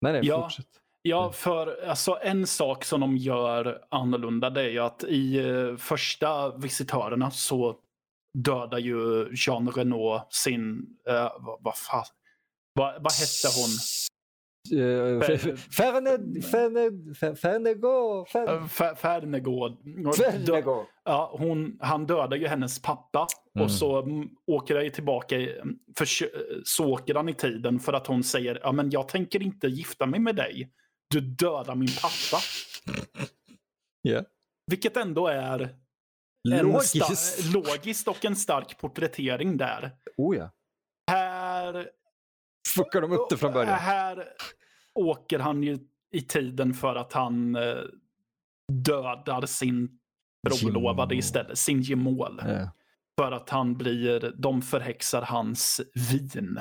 nej, nej, Ja. fortsätt. Ja, för alltså, en sak som de gör annorlunda det är ju att i eh, första visitörerna så dödar ju Jean Renault sin, eh, vad, vad fan, vad, vad hette hon? Uh, Eh, Fer- Fernegård. Och dö- Fernegå. Ja, hon, han dödar ju hennes pappa Mm. och så mm, åker han tillbaka, i- för, så åker han i tiden för att hon säger ja men jag tänker inte gifta mig med dig. Du dödar min pappa. Ja. Vilket ändå är Logiskt. logiskt och en stark porträttering där. Oh ja. Här, Fuckar de upp det från början? här åker han ju i tiden för att han eh, dödar sin trolovade Gemål. istället, sin gemål. Ja. För att han blir, de förhäxar hans vin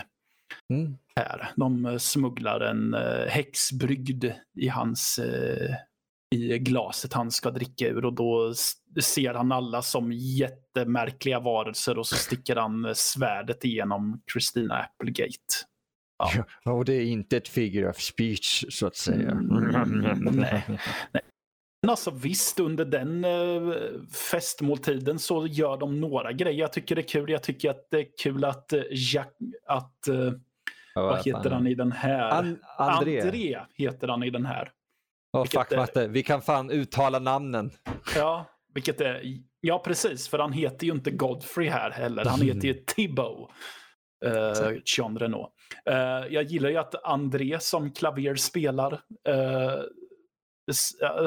Mm. här. De smugglar en eh, häxbrygd i hans, eh, i glaset han ska dricka ur och då ser han alla som jättemärkliga varelser och så sticker han svärdet igenom Christina Applegate. Ja. och det är inte ett figure of speech så att säga. Mm, nej, nej. Men alltså visst, under den eh, festmåltiden så gör de några grejer. Jag tycker det är kul. Jag tycker att det är kul att eh, Jack, att eh, vad, vad heter han i den här? An André. André heter han i den här. Oh, fuck är... matte, vi kan fan uttala namnen. Ja, vilket är, ja precis, för han heter ju inte Godfrey här heller. Han heter ju Thibaut. Uh, Jean Renault. Uh, jag gillar ju att André som klaver spelar uh,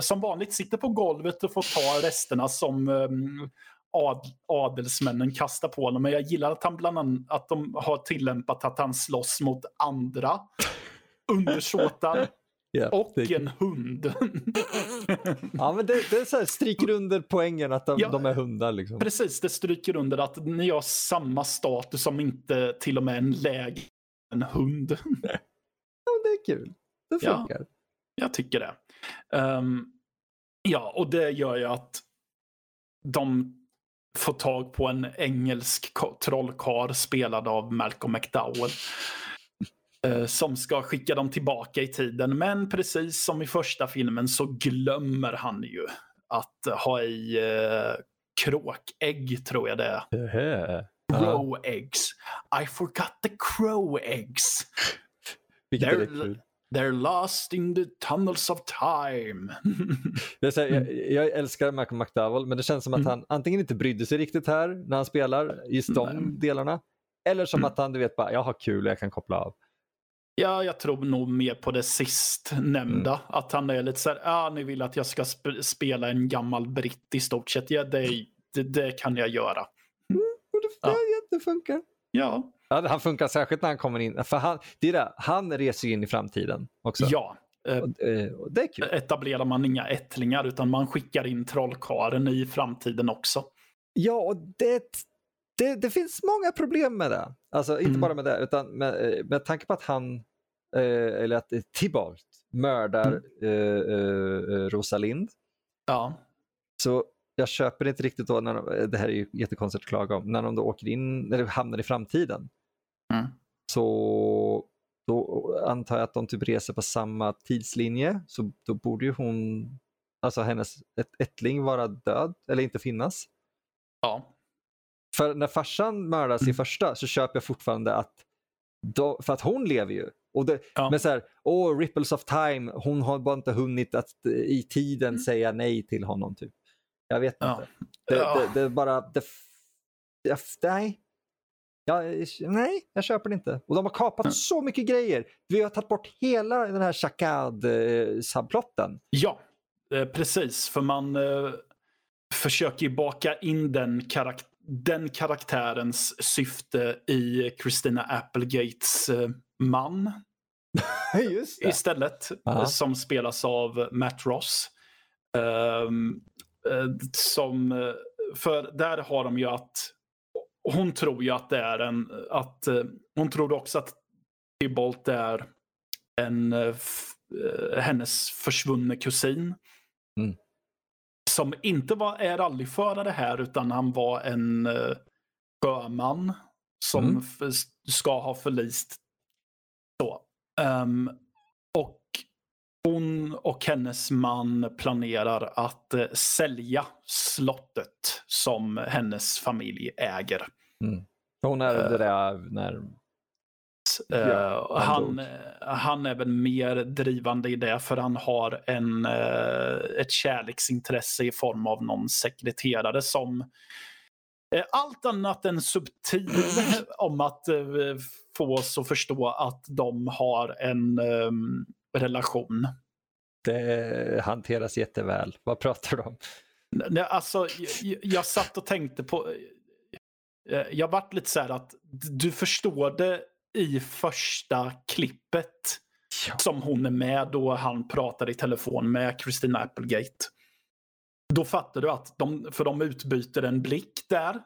som vanligt sitter på golvet och får ta resterna som um, ad, adelsmännen kastar på honom. Men jag gillar att han bland annat att de har tillämpat att han slåss mot andra undersåtar. Yeah, och det... en hund. ja, men det, det så här, stryker under poängen att de, ja, de är hundar. Liksom. Precis, det stryker under att ni har samma status som inte till och med en lägre en hund. ja, det är kul. Det funkar. Ja, jag tycker det. Um, ja, och det gör ju att de får tag på en engelsk trollkar spelad av Malcolm McDowell. Uh, som ska skicka dem tillbaka i tiden. Men precis som i första filmen så glömmer han ju att ha i uh, kråkägg, tror jag det är. Uh-huh. Crow eggs. I forgot the crow eggs. Kul. They're lost in the tunnels of time. jag, säger, jag, jag, älskar Malcolm McDowell men det känns som att mm. han antingen inte brydde sig riktigt här när han spelar just de delarna. Eller som mm. att han du vet bara, jag har kul och jag kan koppla av. Ja, jag tror nog mer på det sist nämnda. Mm. Att han är lite så här, ah, ni vill att jag ska sp spela en gammal britt i stort sett. Ja, det, det, det kan jag göra. Mm, det, ja. det funkar. Ja. Ja, han funkar särskilt när han kommer in. För han, det är det, han reser in i framtiden också. Ja. Eh, och, och det är kul. Etablerar man inga ättlingar utan man skickar in trollkaren i framtiden också. Ja, och det, det, det finns många problem med det. Alltså inte mm. bara med det, utan med, eh, med tanke på att han, eh, eller att Tibalt mördar mm. eh, eh, Rosalind. Ja. Så jag köper inte riktigt då, när de, det här är ju jättekonstigt att klaga om, när de då åker in, eller hamnar i framtiden. Mm. Så då antar jag att de typ reser på samma tidslinje, så då borde ju hon, alltså hennes ett, ättling vara död eller inte finnas. Ja. För när farsan mördas mm. i första så köper jag fortfarande att, då, för att hon lever ju. Och det, ja. Men så här, åh, ripples of time, hon har bara inte hunnit att i tiden mm. säga nej till honom. typ. Jag vet ja. inte. Det, ja. det, det, är bara, det, det, nej. Ja, nej, jag köper det inte. Och de har kapat mm. så mycket grejer. Vi har tagit bort hela den här Chakad-subplotten. Ja, eh, precis. För man eh, försöker ju baka in den, karak den karaktärens syfte i Christina Applegates eh, man. Istället. Aha. Som spelas av Matt Ross. Um, som, för där har de ju att hon tror ju att det är en, att hon tror också att Tybalt är en, hennes försvunne kusin. Mm. Som inte var, är rallyförare här utan han var en sjöman som mm. ska ha förlist. Um, och hon och hennes man planerar att eh, sälja slottet som hennes familj äger. Mm. Hon är uh, det där när... Uh, han, han är väl mer drivande i det för han har en, uh, ett kärleksintresse i form av någon sekreterare som allt annat än subtil om att få oss att förstå att de har en um, relation. Det hanteras jätteväl. Vad pratar du om? Nej, alltså, jag, jag satt och tänkte på... Eh, jag vart lite så här att du förstår det i första klippet ja. som hon är med då han pratar i telefon med Christina Applegate. Då fattar du att de, för de utbyter en blick där.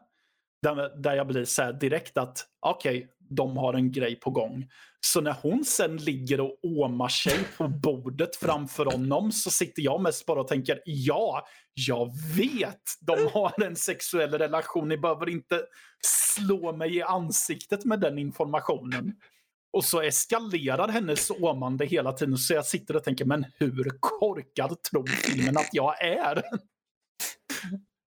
Där, där jag blir så här direkt att okej, okay, de har en grej på gång. Så när hon sen ligger och åmar sig på bordet framför honom så sitter jag mest bara och tänker ja, jag vet de har en sexuell relation. Ni behöver inte slå mig i ansiktet med den informationen. Och så eskalerar hennes åmande hela tiden. Så jag sitter och tänker, men hur korkad tror filmen att jag är?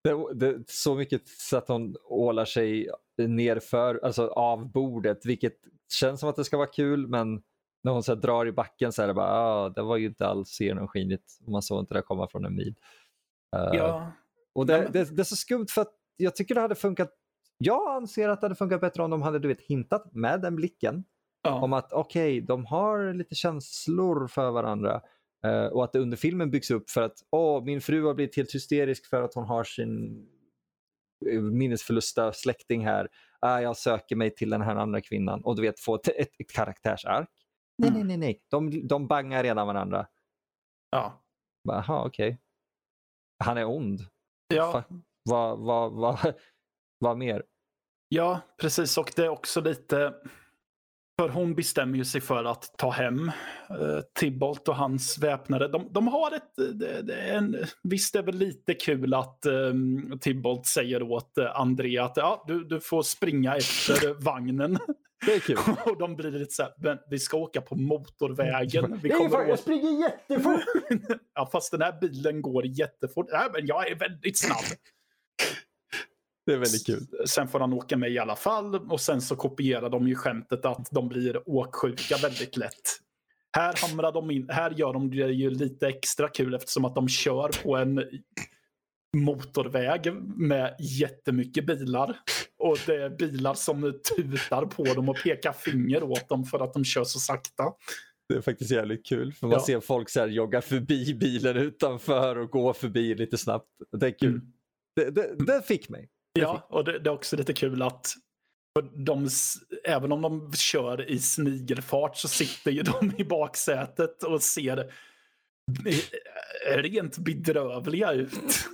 Det, det, så mycket så att hon ålar sig nerför, alltså av bordet, vilket känns som att det ska vara kul, men när hon så drar i backen så är det bara, ah, det var ju inte alls genomskinligt. Man såg inte det komma från en mil. Uh, ja. Och det, det, det, är så skumt för att jag tycker det hade funkat, jag anser att det hade funkat bättre om de hade du vet, hintat med den blicken. Ja. Om att okej, okay, de har lite känslor för varandra. Uh, och att det under filmen byggs upp för att oh, min fru har blivit helt hysterisk för att hon har sin eh, minnesförlusta släkting här. Uh, jag söker mig till den här andra kvinnan och du vet få ett, ett, ett karaktärsark. Nej, mm. nej, nej, nej. De, de bangar redan varandra. Ja. Jaha, okej. Okay. Han är ond. Ja. Vad va, va, va, mer? Ja, precis. Och det är också lite för hon bestämmer ju sig för att ta hem eh, Tibbolt och hans väpnare. De, de har ett... Det, det en, visst det är väl lite kul att eh, Tibbolt säger åt eh, André att ja, du, du får springa efter vagnen. Det är kul. och de blir lite så här, men vi ska åka på motorvägen. Vi kommer fan, jag springer jättefort! ja, fast den här bilen går jättefort. Nej, men jag är väldigt snabb. Det är väldigt kul. Sen får han åka med i alla fall och sen så kopierar de ju skämtet att de blir åksjuka väldigt lätt. Här, hamrar de in, här gör de det ju lite extra kul eftersom att de kör på en motorväg med jättemycket bilar. Och det är bilar som tutar på dem och pekar finger åt dem för att de kör så sakta. Det är faktiskt jävligt kul. För man ja. ser folk så här jogga förbi bilen utanför och gå förbi lite snabbt. Det är kul. Mm. Det, det, det, fick mig. Ja, och det, det, är också lite kul att de, även om de kör i snigelfart så sitter ju de i baksätet och ser rent bedrövliga ut.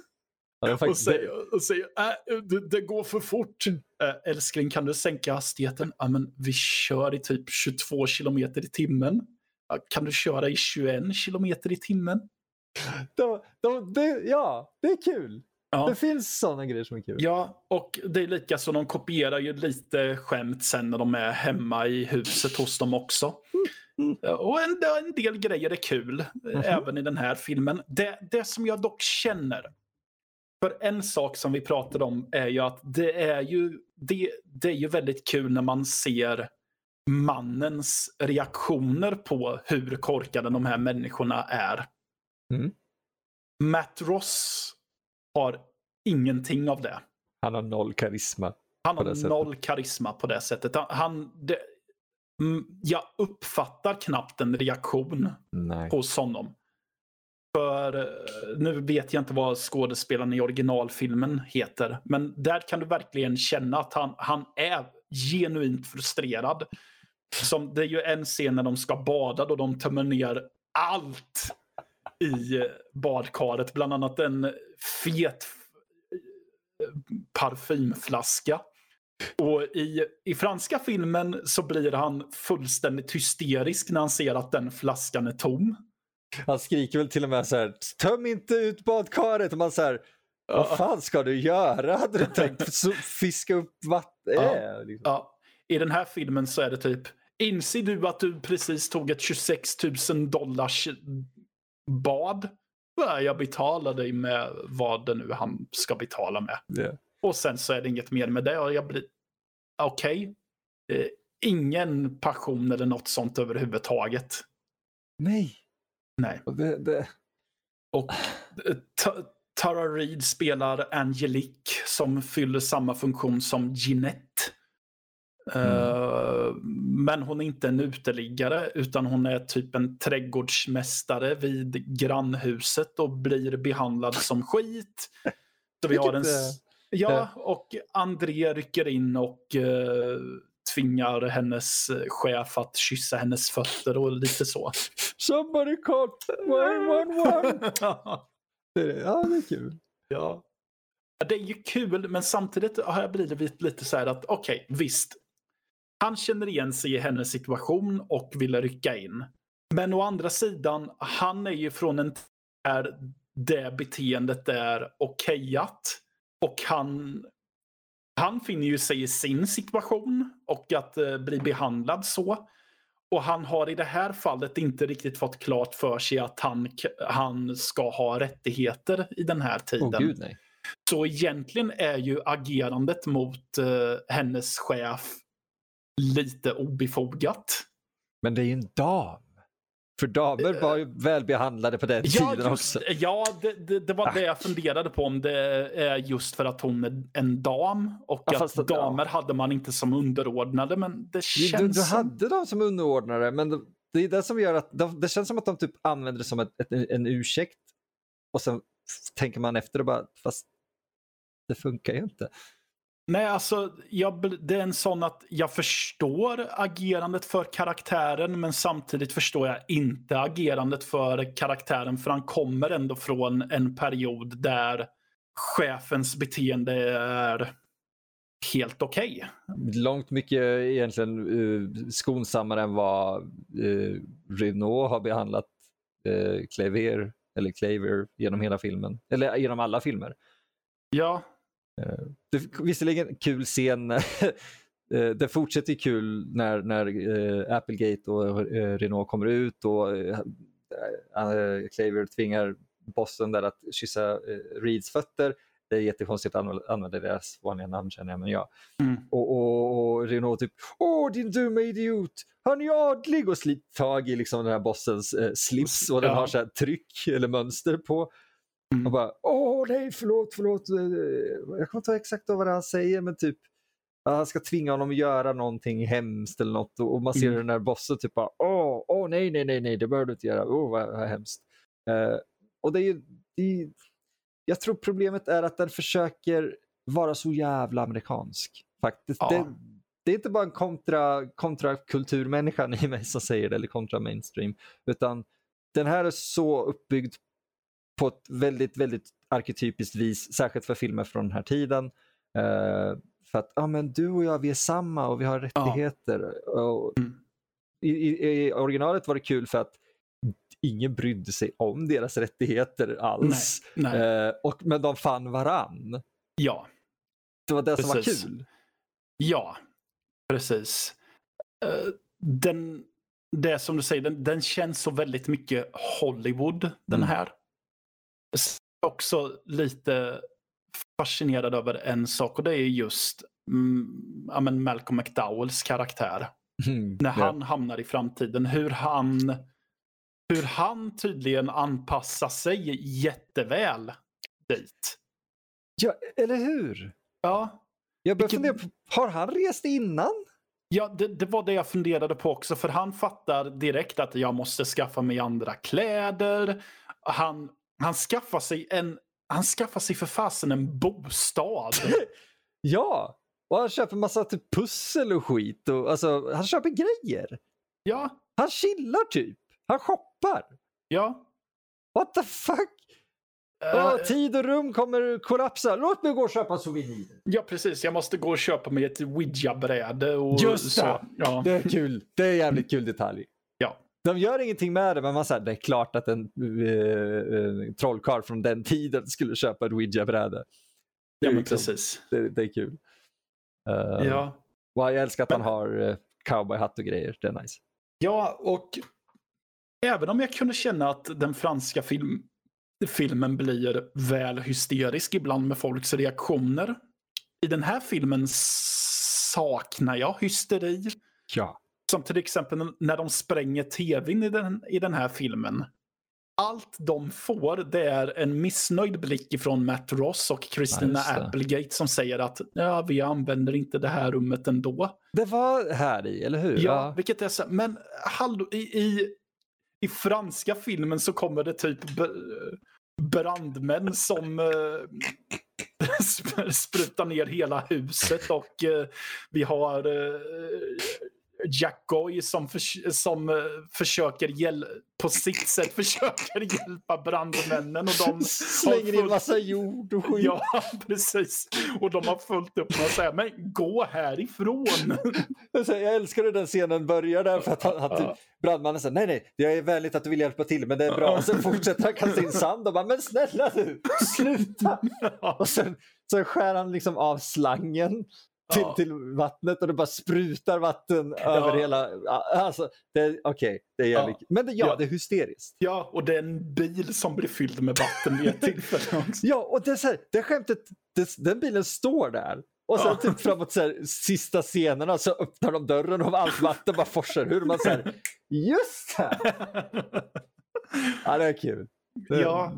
Ja, och säger, och säger äh, det, det, går för fort. Äh, älskling, kan du sänka hastigheten? Ja, men vi kör i typ 22 kilometer i timmen. Kan du köra i 21 kilometer i timmen? De, de, de, ja, det är kul. Ja. Det finns sådana grejer som är kul. Ja, och det är lika så de kopierar ju lite skämt sen när de är hemma i huset hos dem också. Mm. Och en, en, del grejer är kul, mm. även i den här filmen. Det, det som jag dock känner, för en sak som vi pratade om är ju att det är ju, det, det är ju väldigt kul när man ser mannens reaktioner på hur korkade de här människorna är. Mm. Matt Ross har ingenting av det. Han har noll karisma. Han har noll karisma på det sättet. Han, det, mm, jag uppfattar knappt en reaktion Nej. hos honom. För eh, nu vet jag inte vad skådespelaren i originalfilmen heter. Men där kan du verkligen känna att han, han är genuint frustrerad. Som, det är ju en scen när de ska bada då de tömmer ner allt i badkaret. Bland annat en fet parfymflaska. Och i, i franska filmen så blir han fullständigt hysterisk när han ser att den flaskan är tom. Han skriker väl till och med så här, töm inte ut badkaret. Och man så här, vad fan ska du göra? Hade du tänkt fiska upp vatten? Ja. Äh, liksom. ja. I den här filmen så är det typ, inser du att du precis tog ett 26 000 dollars bad? Jag betalar dig med vad det nu han ska betala med. Yeah. Och sen så är det inget mer med det. Och jag blir, okej. Okay. Eh, ingen passion eller något sånt överhuvudtaget. Nej. Nej. Det, det... Och eh, Tara Reid spelar Angelique som fyller samma funktion som Ginette. Mm. Uh, men hon är inte en uteliggare utan hon är typ en trädgårdsmästare vid grannhuset och blir behandlad som skit. Så vi har en... Ja, och André rycker in och uh, tvingar hennes chef att kyssa hennes fötter och lite så. Somebody call 911! ja, det är kul. Ja. Det är ju kul, men samtidigt har jag blivit lite så här att okej, okay, visst. Han känner igen sig i hennes situation och vill rycka in. Men å andra sidan, han är ju från en där det beteendet är okejat. Och han, han finner ju sig i sin situation och att eh, bli behandlad så. Och han har i det här fallet inte riktigt fått klart för sig att han, han ska ha rättigheter i den här tiden. Åh gud nej. Så egentligen är ju agerandet mot uh, hennes chef lite obefogat. Men det är ju en dam. För damer var ju välbehandlade på den Ja, tiden just, också. ja det, det, det var det jag funderade på om det är just för att hon är en dam och Ja, att att- damer hade man inte som underordnade. Men det känns du, du hade dem som underordnare, men det, det är det som gör att de, det känns som att de typ använder det som ett, ett, en ursäkt och sen tänker man efter och bara, fast det funkar ju inte. Nej, alltså jag, det är en sån att jag förstår agerandet för karaktären men samtidigt förstår jag inte agerandet för karaktären för han kommer ändå från en period där chefens beteende är helt okej. Långt mycket egentligen uh, skonsammare än vad uh, Renault har behandlat uh, Clavier, eller Clavier genom hela filmen, eller genom alla filmer. Ja, Det, visserligen kul scen, eh, det fortsätter kul när, när eh, Applegate och eh, Renault kommer ut och eh, eh, Clavier tvingar bossen där att kyssa eh, Reeds fötter. Det är jättekonstigt att använda, deras vanliga namn känner jag, men ja. Mm. Och, och, och Renault typ Åh din dumma idiot, han är adlig och sliter tag i liksom den här bossens eh, slips och den Ja. har så tryck eller mönster på. Mm. Och bara, åh nej, förlåt, förlåt. eh, Jag kommer inte ihåg exakt vad han säger, men typ han ska tvinga honom att göra någonting hemskt eller något. Och man ser Mm. den där bossen typ bara, åh, åh nej, nej, nej, nej, det behöver du inte göra. Åh, vad, vad hemskt. Eh, och det är ju, det är, jag tror problemet är att den försöker vara så jävla amerikansk. Faktiskt. Ja. Det, det är inte bara en kontra, kontrakulturmänniskan i mig som säger det, eller kontra mainstream, utan den här är så uppbyggd på ett väldigt, väldigt arketypiskt vis, särskilt för filmer från den här tiden. Eh, för att ah, men du och jag, vi är samma och vi har rättigheter. Och Mm. i, i, originalet var det kul för att ingen brydde sig om deras rättigheter alls. nej. Eh, och, men de fann varann. Ja, Det var det som var Precis. kul. ja, precis. Eh, Den, det som du säger, den, den känns så väldigt mycket Hollywood, den Mm. här. Också lite fascinerad över en sak och det är just mm, Malcolm McDowells karaktär. Mm, När han hamnar i framtiden, hur han, hur han tydligen anpassar sig jätteväl dit. ja, eller hur? Ja, Jag börjar Vilken- fundera på, har han rest innan? Ja, det, det var det jag funderade på också. För han fattar direkt att jag måste skaffa mig andra kläder. Han, han skaffar sig en... Han skaffar sig för fasen en bostad. Ja, och han köper massa typ pussel och skit. Och, alltså, han köper grejer. Ja, Han chillar typ. Han shoppar. ja. What the fuck? Eh, Åh, tid och rum kommer kollapsa. Låt mig gå och köpa souvenirer. ja, precis. Jag måste gå och köpa mig ett Ouija-bräde. Just så. det. Ja. Det är kul. Det är en jävligt kul detalj. De gör ingenting med det, men man säger det är klart att en uh, trollkarl från den tiden skulle köpa ett Ouija-bräde. Ja, men precis. det, det är kul. Uh, Ja. jag älskar att han har cowboyhatt och grejer. Det är nice. Ja, och även om jag kunde känna att den franska film, filmen blir väl hysterisk ibland med folks reaktioner. I den här filmen saknar jag hysteri. Ja. Som till exempel när de spränger tvn i den, i den här filmen. Allt de får det är en missnöjd blick ifrån Matt Ross och Christina Ja. Applegate som säger att ja, vi använder inte det här rummet ändå. Det var här i, eller hur? Ja, vilket är så, men hallå, i, i, i franska filmen så kommer det typ brandmän som eh, sp- sprutar ner hela huset och eh, vi har eh, Jack Goy som, förs som uh, försöker hjäl på sitt sätt försöker hjälpa brandmännen. Och de Slänger in massa jord och skit. Ja, precis. Och de har fullt upp med att säga, men gå härifrån. jag älskar hur den scenen börjar där för att han, han, typ, brandmannen säger nej, nej, det är vänligt att du vill hjälpa till, men det är bra. Och sen fortsätter han kasta in sand och bara, men snälla du, sluta! Och sen, sen skär han liksom av slangen till, ja. till vattnet och det bara sprutar vatten ja. över hela... Alltså, Okej, okay, det är jävligt... Ja. Men det, ja, det är hysteriskt. Ja, och det är en bil som blir fylld med vatten vid ett tillfälle också. Ja, och det, är så här, det skämtet, det, den bilen står där. Och sen typ framåt så här, sista scenerna så öppnar de dörren och allt vatten bara forsar ur. Man säger just det! ja, det är kul. Det ja.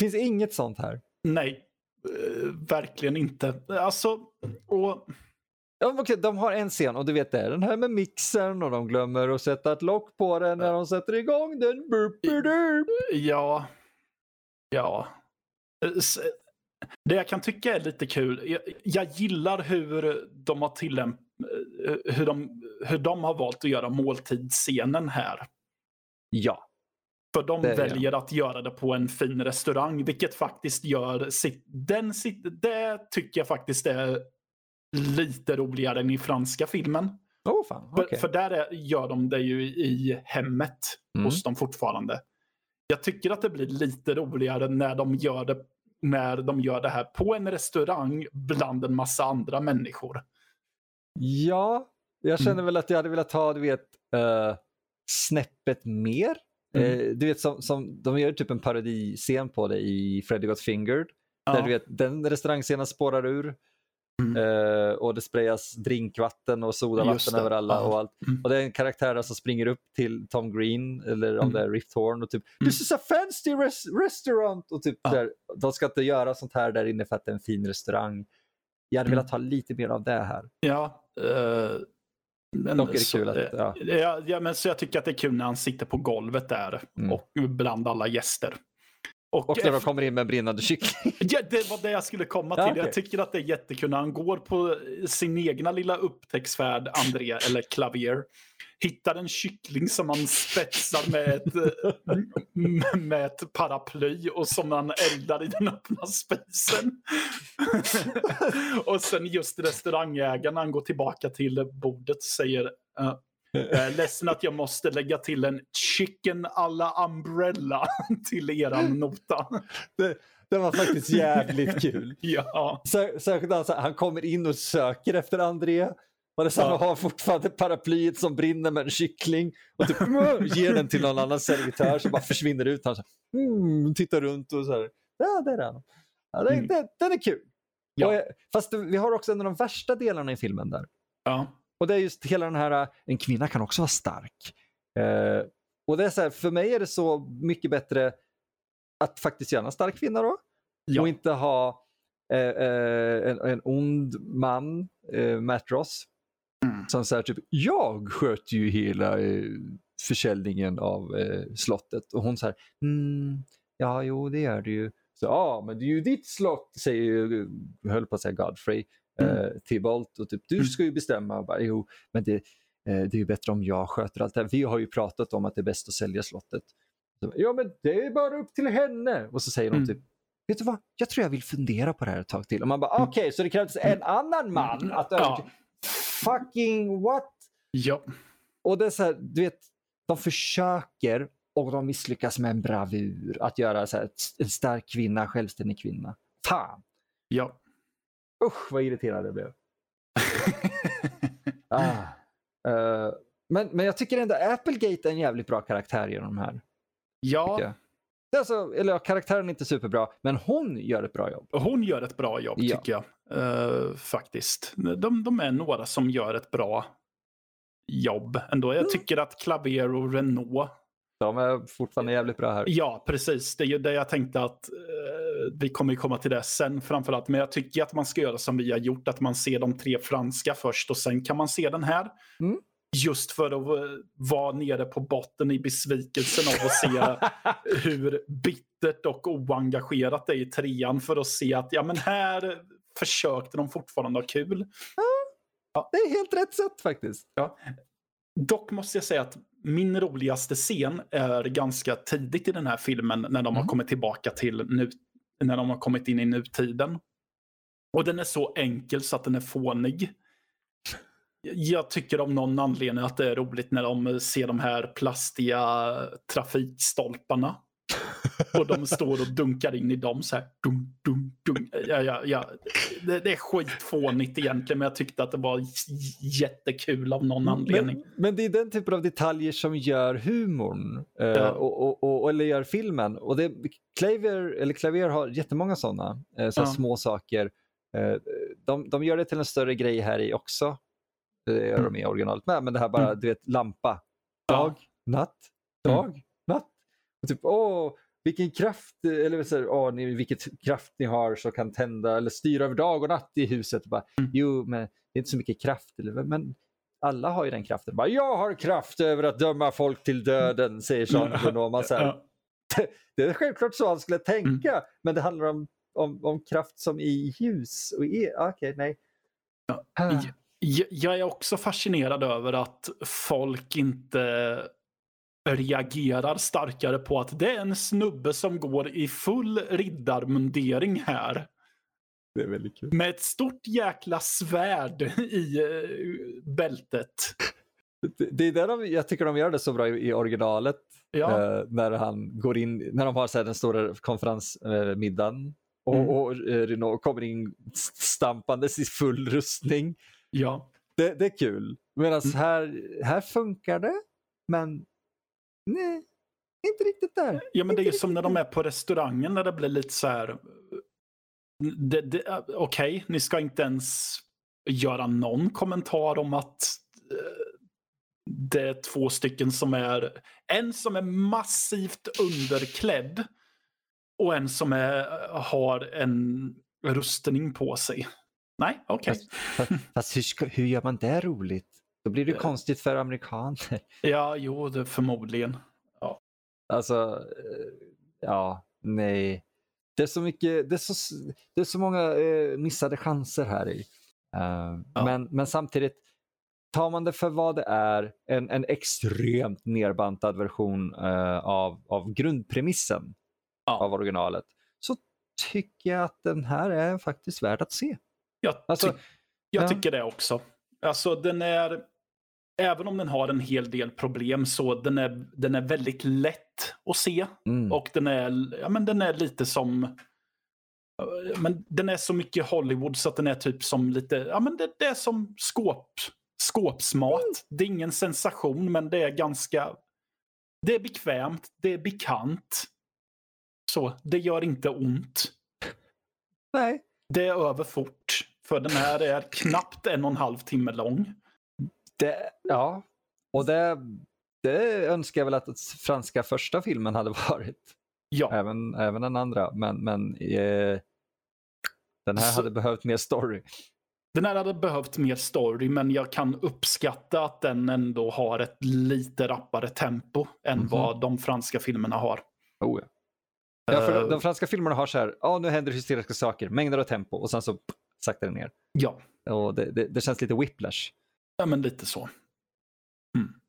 finns inget sånt här. Nej, uh, verkligen inte. Alltså, och Ja, okay, de har en scen och du vet det är den här med mixern och de glömmer att sätta ett lock på den när de sätter igång den. Ja. Ja. Det jag kan tycka är lite kul, jag, jag gillar hur de har tillämpat hur de, hur de har valt att göra måltidsscenen här. Ja. För de det, väljer ja. att göra det på en fin restaurang, vilket faktiskt gör sitt, den, sitt, det tycker jag faktiskt är lite roligare än i franska filmen. Oh, fan. Okay. För, för, där är, gör de det ju i hemmet mm. hos dem fortfarande. Jag tycker att det blir lite roligare när de gör det, när de gör det här på en restaurang bland en massa andra människor. Ja, jag känner mm. väl att jag hade velat ha, du vet, uh, snäppet mer. Mm. Uh, du vet, som, som, de gör typ en parodiscen på det i Freddy Got Fingered. Ja. Där du vet, den restaurangscenen spårar ur. Mm. Uh, och det sprayas drinkvatten och sodavatten över alla ja. och allt. Mm. Och det är en karaktär som springer upp till Tom Green eller om mm. det är Rift Horn och typ mm. “This is a fancy res restaurant” och typ ja. där, de ska inte göra sånt här där inne för att det är en fin restaurang. Jag hade velat ha lite mer av det här. Ja. Uh... Men Dock är det så, kul att, ja. Ja, ja, men så jag tycker att det är kul när han sitter på golvet där mm. och bland alla gäster. Och, och när de kommer in med en brinnande kyckling. Ja, det var det jag skulle komma till. Ja, okay. Jag tycker att det är jättekul när han går på sin egna lilla upptäcktsfärd, André, eller Klavier. Hittar en kyckling som han spetsar med ett, med ett paraply och som han eldar i den öppna spisen. och sen just restaurangägaren, han går tillbaka till bordet säger uh, jag är ledsen att jag måste lägga till en chicken alla umbrella till eran nota. Det, det var faktiskt jävligt kul. ja. Särskilt han, han kommer in och söker efter André. Och det ja. har fortfarande paraplyet som brinner med en kyckling och typ ger den till någon annan servitör som bara försvinner ut. Han så här, mm, tittar runt och så här, ja där är han. Ja, det, mm. det, den är kul. Ja. Och, fast vi har också en av de värsta delarna i filmen där. Ja. Och det är just hela den här, en kvinna kan också vara stark. Eh, och det är så här, för mig är det så mycket bättre att faktiskt göra en stark kvinna då. Ja. Och inte ha eh, eh, en, en ond man, eh, Matt Ross, mm. som säger typ, jag sköter ju hela eh, försäljningen av eh, slottet. Och hon säger, mm, ja jo det gör du ju. Så, ja, men det är ju ditt slott, säger ju, höll på att säga Godfrey mm. eh, Tibolt och typ du mm. ska ju bestämma. Bara, jo, men det, eh, det är ju bättre om jag sköter allt det här. Vi har ju pratat om att det är bäst att sälja slottet. Så, ja men det är bara upp till henne. Och så säger de mm. typ Vet du vad, jag tror jag vill fundera på det här ett tag till. Och man bara mm. okej, okay, så det krävs en annan man att ja. Fucking what? Ja. Och det är så här, du vet, de försöker och de misslyckas med en bravur att göra så här, en stark kvinna, självständig kvinna. Fan! Ja. Usch vad irriterad jag blev. ah. uh, men, men jag tycker ändå Applegate är en jävligt bra karaktär genom de här. Ja. Alltså, eller karaktären är inte superbra, men hon gör ett bra jobb. Hon gör ett bra jobb ja. tycker jag. Uh, faktiskt. De, de, är några som gör ett bra jobb ändå. Jag mm. tycker att Clavier och Renault de är fortfarande jävligt bra här. Ja, precis. Det är ju det jag tänkte att eh, vi kommer komma till det sen framförallt. Men jag tycker att man ska göra som vi har gjort, att man ser de tre franska först och sen kan man se den här. Mm. Just för att vara nere på botten i besvikelsen av att se hur bittert och oengagerat det är i trean. För att se att ja, men här försökte de fortfarande ha kul. Ja, det är helt rätt sätt faktiskt. Ja. Dock måste jag säga att min roligaste scen är ganska tidigt i den här filmen när de har Mhm. kommit tillbaka till nu, när de har kommit in i nutiden. Och den är så enkel så att den är fånig. Jag tycker av någon anledning att det är roligt när de ser de här plastiga trafikstolparna. Och de står och dunkar in i dem så här. Dum, dum, dum. Ja, ja, ja. Det, det är skitfånigt egentligen men jag tyckte att det var jättekul av någon anledning. Men, men det är den typen av detaljer som gör humorn eh, Ja. och, och, och, eller gör filmen. Och det, Clavier, eller Clavier har jättemånga sådana eh, så Ja. små saker. Eh, de, de gör det till en större grej här i också. Det gör Mm. de i originalet med, men det här bara, Mm. du vet, lampa. Dag, natt, Mm. dag, natt. Och typ, åh, vilken kraft, eller så här, åh, ni, vilket kraft ni har så kan tända eller styra över dag och natt i huset. Bara, Mm. Jo, men det är inte så mycket kraft. Eller, men alla har ju den kraften. Bara, jag har kraft över att döma folk till döden, säger så här, Ja. Det är självklart så han skulle tänka, men det handlar om, om, om kraft som i ljus och. Ah, Okej, nej. Ah. Jag- Jag är också fascinerad över att folk inte reagerar starkare på att det är en snubbe som går i full riddarmundering här. Det är väldigt kul. Med ett stort jäkla svärd i eh, bältet. Det, är där de, jag tycker de gör det så bra i, originalet. Ja, Eh, när han går in, när de har så här, den stora konferensmiddagen och, Mm. och eh, Renault kommer in stampandes i full rustning. ja. Det, det är kul. Medan Mm. här, här funkar det, men nej, inte riktigt där. ja men det är ju Inte som när de är på restaurangen när det blir lite så här. Eh, Okej, ni ska inte ens göra någon kommentar om att eh, det är två stycken som är, en som är massivt underklädd och en som är, har en rustning på sig. Nej, okej. Fast, fast hur, ska, hur gör man det roligt? Då blir det Eh. konstigt för amerikaner. Ja, jo, det förmodligen. Alltså, eh, ja, nej. Det är så mycket, det är så, det är så många eh, missade chanser här i. Eh, Ja. men, men samtidigt, tar man det för vad det är, en, en extremt nerbantad version eh, av, av grundpremissen Ja. av originalet, så tycker jag att den här är faktiskt värd att se. Jag, Alltså, ty- jag ja. tycker det också. Alltså den är, även om den har en hel del problem så den är den är väldigt lätt att se. Mm. Och den är, ja, men den är lite som... Men den är så mycket Hollywood så att den är typ som lite... Ja, men det, det är som skåp, skåpsmat. Mm. Det är ingen sensation, men det är ganska... Det är bekvämt, det är bekant. Så, det gör inte ont. Nej, Det är över fort. För den här är knappt en och en halv timme lång. Det, ja. Och det, det önskar jag väl att franska första filmen hade varit. Ja, Även, även den andra. Men, men eh, den här Så- hade behövt mer story. den här hade behövt mer story, men jag kan uppskatta att den ändå har ett lite rappare tempo än Mhm. vad de franska filmerna har. Oh, ja. Ja, för Eh, de, de franska filmerna har så här, ja nu händer hysteriska saker, mängder av tempo och sen så pff, saktar det ner. ja. Och det, det, det känns lite whiplash. Ja, men lite så. Mm.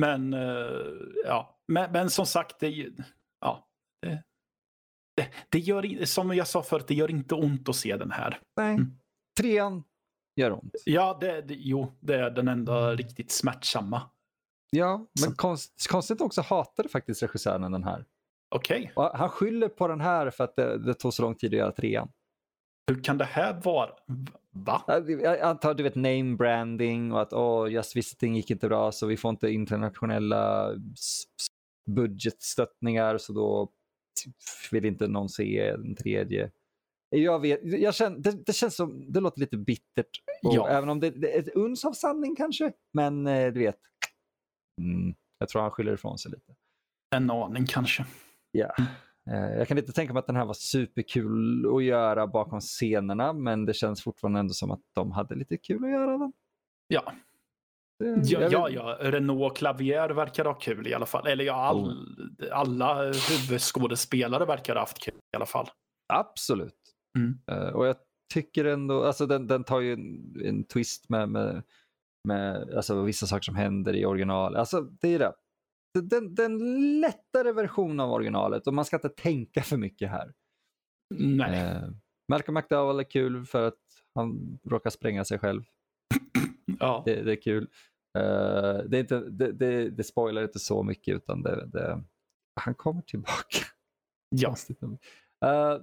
Men, eh, ja. Men, men som sagt, det, ja. Det, det, det gör, som jag sa förut, det gör inte ont att se den här. Nej. Mm. Trean gör ont. Ja, det, det, jo, det är den enda riktigt smärtsamma. Ja, men konst, konstigt också hatade faktiskt regissören den här. Okej, Och han skyller på den här för att det, det tog så lång tid att göra trean. Hur kan det här vara? Va? Jag antar du vet name branding och att oh, Just Visiting gick inte bra så vi får inte internationella budgetstöttningar så då vill inte någon se en tredje. Jag vet, jag känner, det, det känns som, det låter lite bittert. Och Ja. Även om det, det är ett uns av sanning kanske. Men eh, du vet, mm, jag tror han skyller ifrån sig lite. En aning kanske. Ja. Eh, Jag kan inte tänka mig att den här var superkul att göra bakom scenerna men det känns fortfarande ändå som att de hade lite kul att göra den. Ja, Det- ja, jag ja, ja. Renault Clavier verkar ha kul i alla fall. Eller ja, all, alla huvudskådespelare verkar ha haft kul i alla fall. Absolut. Mm. Eh, Och jag tycker ändå, alltså den, den tar ju en, en twist med, med, med alltså, vissa saker som händer i original. Alltså, det är det. Den, den lättare version av originalet och man ska inte tänka för mycket här. Nej. Eh, Malcolm McDowell är kul för att han råkar spränga sig själv. ja. Det, det är kul. Eh, det, är inte, det, det, det spoilar inte så mycket utan det, han kommer tillbaka. ja. Eh,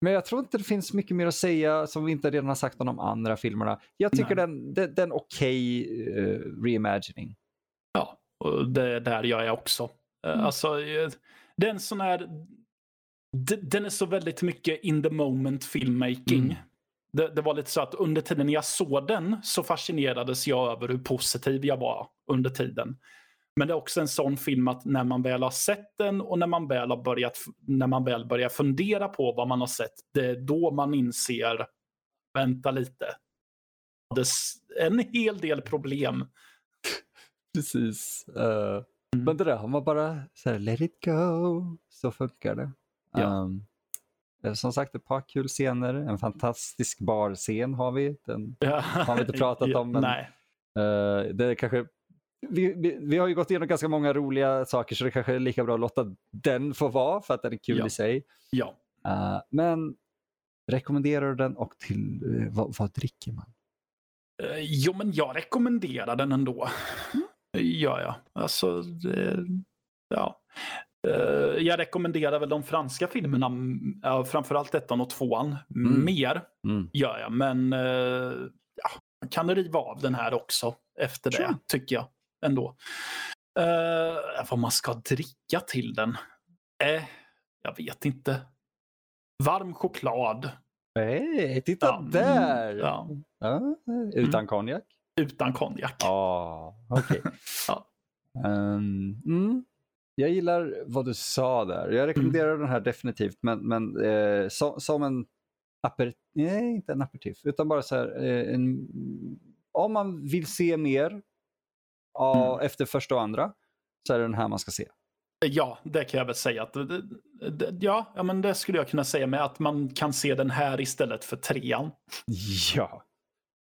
men jag tror inte det finns mycket mer att säga som vi inte redan har sagt om de andra filmerna. Jag tycker Nej. den, den, den okej eh, reimagining. Ja, och det där gör jag också. Eh, Mm. Alltså, eh, det är en sån här... Den är så väldigt mycket in the moment filmmaking. Mm. Det, det var lite så att under tiden jag såg den så fascinerades jag över hur positiv jag var under tiden. Men det är också en sån film att när man väl har sett den och när man väl har börjat, när man väl börjar fundera på vad man har sett, det är då man inser, vänta lite. Det är en hel del problem. Precis. Eh, Men det där har man bara så här, let it go, så funkar det. Ja. Um, som sagt, ett par kul scener. En fantastisk barscen har vi. Den, har vi inte pratat om, men- Nej. eh, det är kanske, vi, vi, vi har ju gått igenom ganska många roliga saker så det kanske är lika bra att låta den få vara för att den är kul Ja. i sig. Ja. Eh, men rekommenderar du den och till eh, vad, vad dricker man? Eh, Jo, men jag rekommenderar den ändå. Mm. Gör jag. Alltså, det, ja. Eh, Jag rekommenderar väl de franska filmerna, mm, ja, framförallt ettan och tvåan, Mm. mer Mm. gör jag. Men eh, ja, man kan riva av den här också efter det, Sure. tycker jag. Ändå. Uh, vad man ska dricka till den? Eh, jag vet inte. Varm choklad. Hej, titta Ja, mm, där! ja. Ja, utan konjak? Utan konjak. Ja, okej. Ja. Ehm, mm. Jag gillar vad du sa där. Jag rekommenderar Mm. den här definitivt, men, men eh, so, som en aperitif, nej inte en aperitif, utan bara så här, eh, en, om man vill se mer av, Mm. efter första och andra så är det den här man ska se. Ja, det kan jag väl säga. Att, det- det- ja, ja, men det skulle jag kunna säga med att man kan se den här istället för trean. Ja.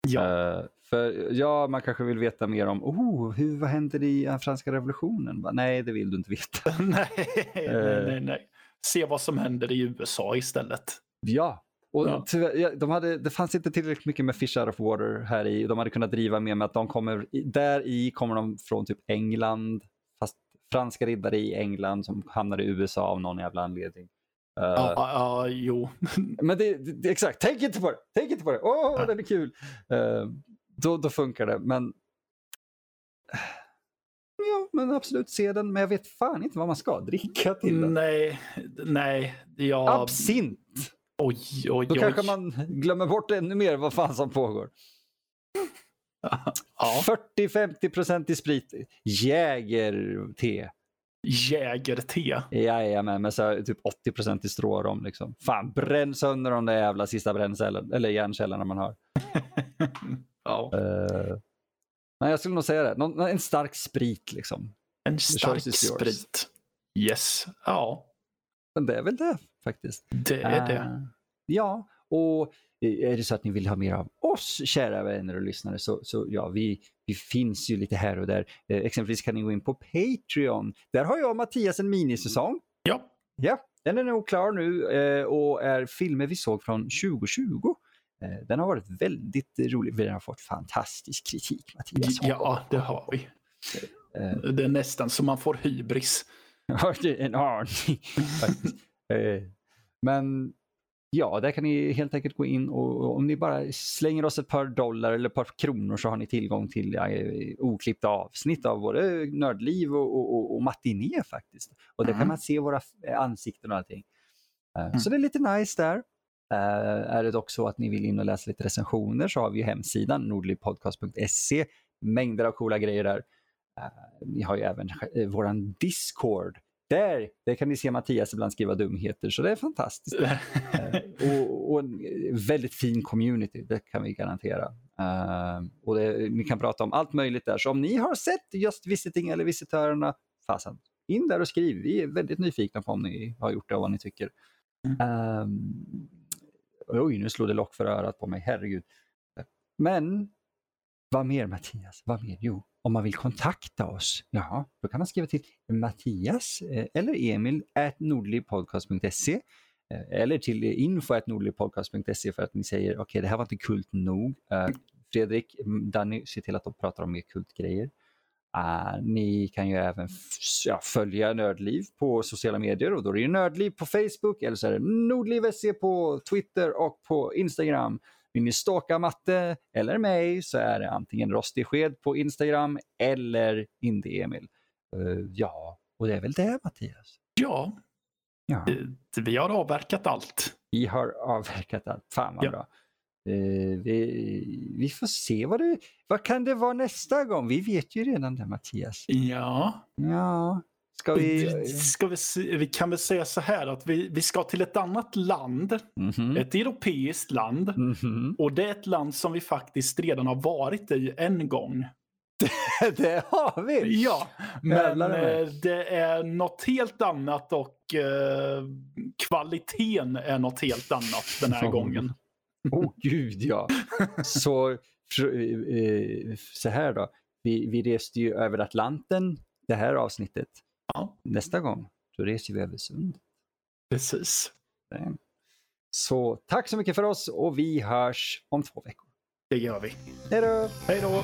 Ja, Eh, för ja, man kanske vill veta mer om oh, hur, vad händer i eh, franska revolutionen? Bara, nej, det vill du inte veta. nej, nej, eh. nej, nej. Se vad som händer i USA istället. Ja, och Ja. tyvärr, de hade, det fanns inte tillräckligt mycket med Fish out of water här i. De hade kunnat driva med, med att de kommer, där i kommer de från typ England, fast franska riddare i England som hamnar i USA av någon jävla anledning. Eh, Ja, ja, jo. Men det, det, exakt, tänk inte på det! Tänk inte på det! Åh, Ja. den är kul! Eh, då, då funkar det, men Ja, men absolut se den, men jag vet fan inte vad man ska dricka till den. nej, nej. Jag... Absint! Oj, oj, Då oj. kanske man glömmer bort ännu mer vad fan som pågår. Ja, 40-50% i sprit. Jäger-te. Jäger-te. Jajamän, med så typ 80% i strårom. Liksom. Fan, bränn sönder de där jävla sista bränncellerna, eller järncellerna man har. ja. Uh, nej, jag skulle nog säga det. Någon, en stark sprit liksom. En stark sprit. Yes. Ja, Men det är väl det faktiskt. det är det. Eh, ja, och är det så att ni vill ha mer av oss, kära vänner och lyssnare, så, så ja, vi, vi finns ju lite här och där. Eh, exempelvis kan ni gå in på Patreon. Där har jag och Mattias en minisäsong. Ja, Ja, den är nog klar nu eh, och är filmer vi såg från 2020. Eh, den har varit väldigt rolig. Vi har fått fantastisk kritik, Mattias. ja, det har vi. Eh, Det är nästan så man får hybris. En aning. Eh, Men ja, där kan ni helt enkelt gå in och och om ni bara slänger oss ett par dollar eller ett par kronor så har ni tillgång till ja, eh, oklippta avsnitt av både Nördliv och, och, och, Matiné faktiskt. Och där kan Mm. man se våra eh, ansikten och allting. Eh, Mm. Så det är lite nice där. Eh, är det dock så att ni vill in och läsa lite recensioner så har vi hemsidan nordlivpodcast.se. Mängder av coola grejer där. Eh, vi har ju även uh, våran Discord. Där, där kan ni se Mattias ibland skriva dumheter, så det är fantastiskt. Eh, och, och en eh, väldigt fin community, det kan vi garantera. Eh, och det, ni kan prata om allt möjligt där. Så om ni har sett Just Visiting eller Visitörerna, fasen, in där och skriv. Vi är väldigt nyfikna på om ni har gjort det och vad ni tycker. Um, oj, nu slog det lock för örat på mig, herregud. Men vad mer Mattias? Vad mer? Jo, om man vill kontakta oss, ja, då kan man skriva till Mattias eh, eller Emil at nordligpodcast.se eh, eller till info.nordligpodcast.se för att ni säger okej, okay, det här var inte kult nog. Eh, Fredrik, mm, Danny, se till att de pratar om mer kultgrejer. Uh, ni kan ju även ja, följa Nördliv på sociala medier och då är det Nördliv på Facebook eller så är det Nordliv.se på Twitter och på Instagram. Vill ni stalka Matte eller mig så är det antingen Rostig Sked på Instagram eller Indie-Emil. Uh, ja, och det är väl det Mattias? Ja, ja. vi har avverkat allt. Vi har avverkat allt. Fan vad ja. bra. Uh, vi, vi, får se vad det vad kan det vara nästa gång. Vi vet ju redan det Mattias. Ja. Ja. Ska vi... Ska vi, vi kan väl säga så här att vi, vi ska till ett annat land. Mm -hmm. Ett europeiskt land. Mm -hmm. Och det är ett land som vi faktiskt redan har varit i en gång. det har vi! Ja, men eh, det är något helt annat och eh, kvaliteten är något helt annat den här gången. Åh oh, gud ja. Så, eh, så här då. Vi, vi reste ju över Atlanten det här avsnittet. Ja. Nästa gång, då reser vi över sundet. Precis. Så tack så mycket för oss och vi hörs om två veckor. Det gör vi. Hej då! Hej då!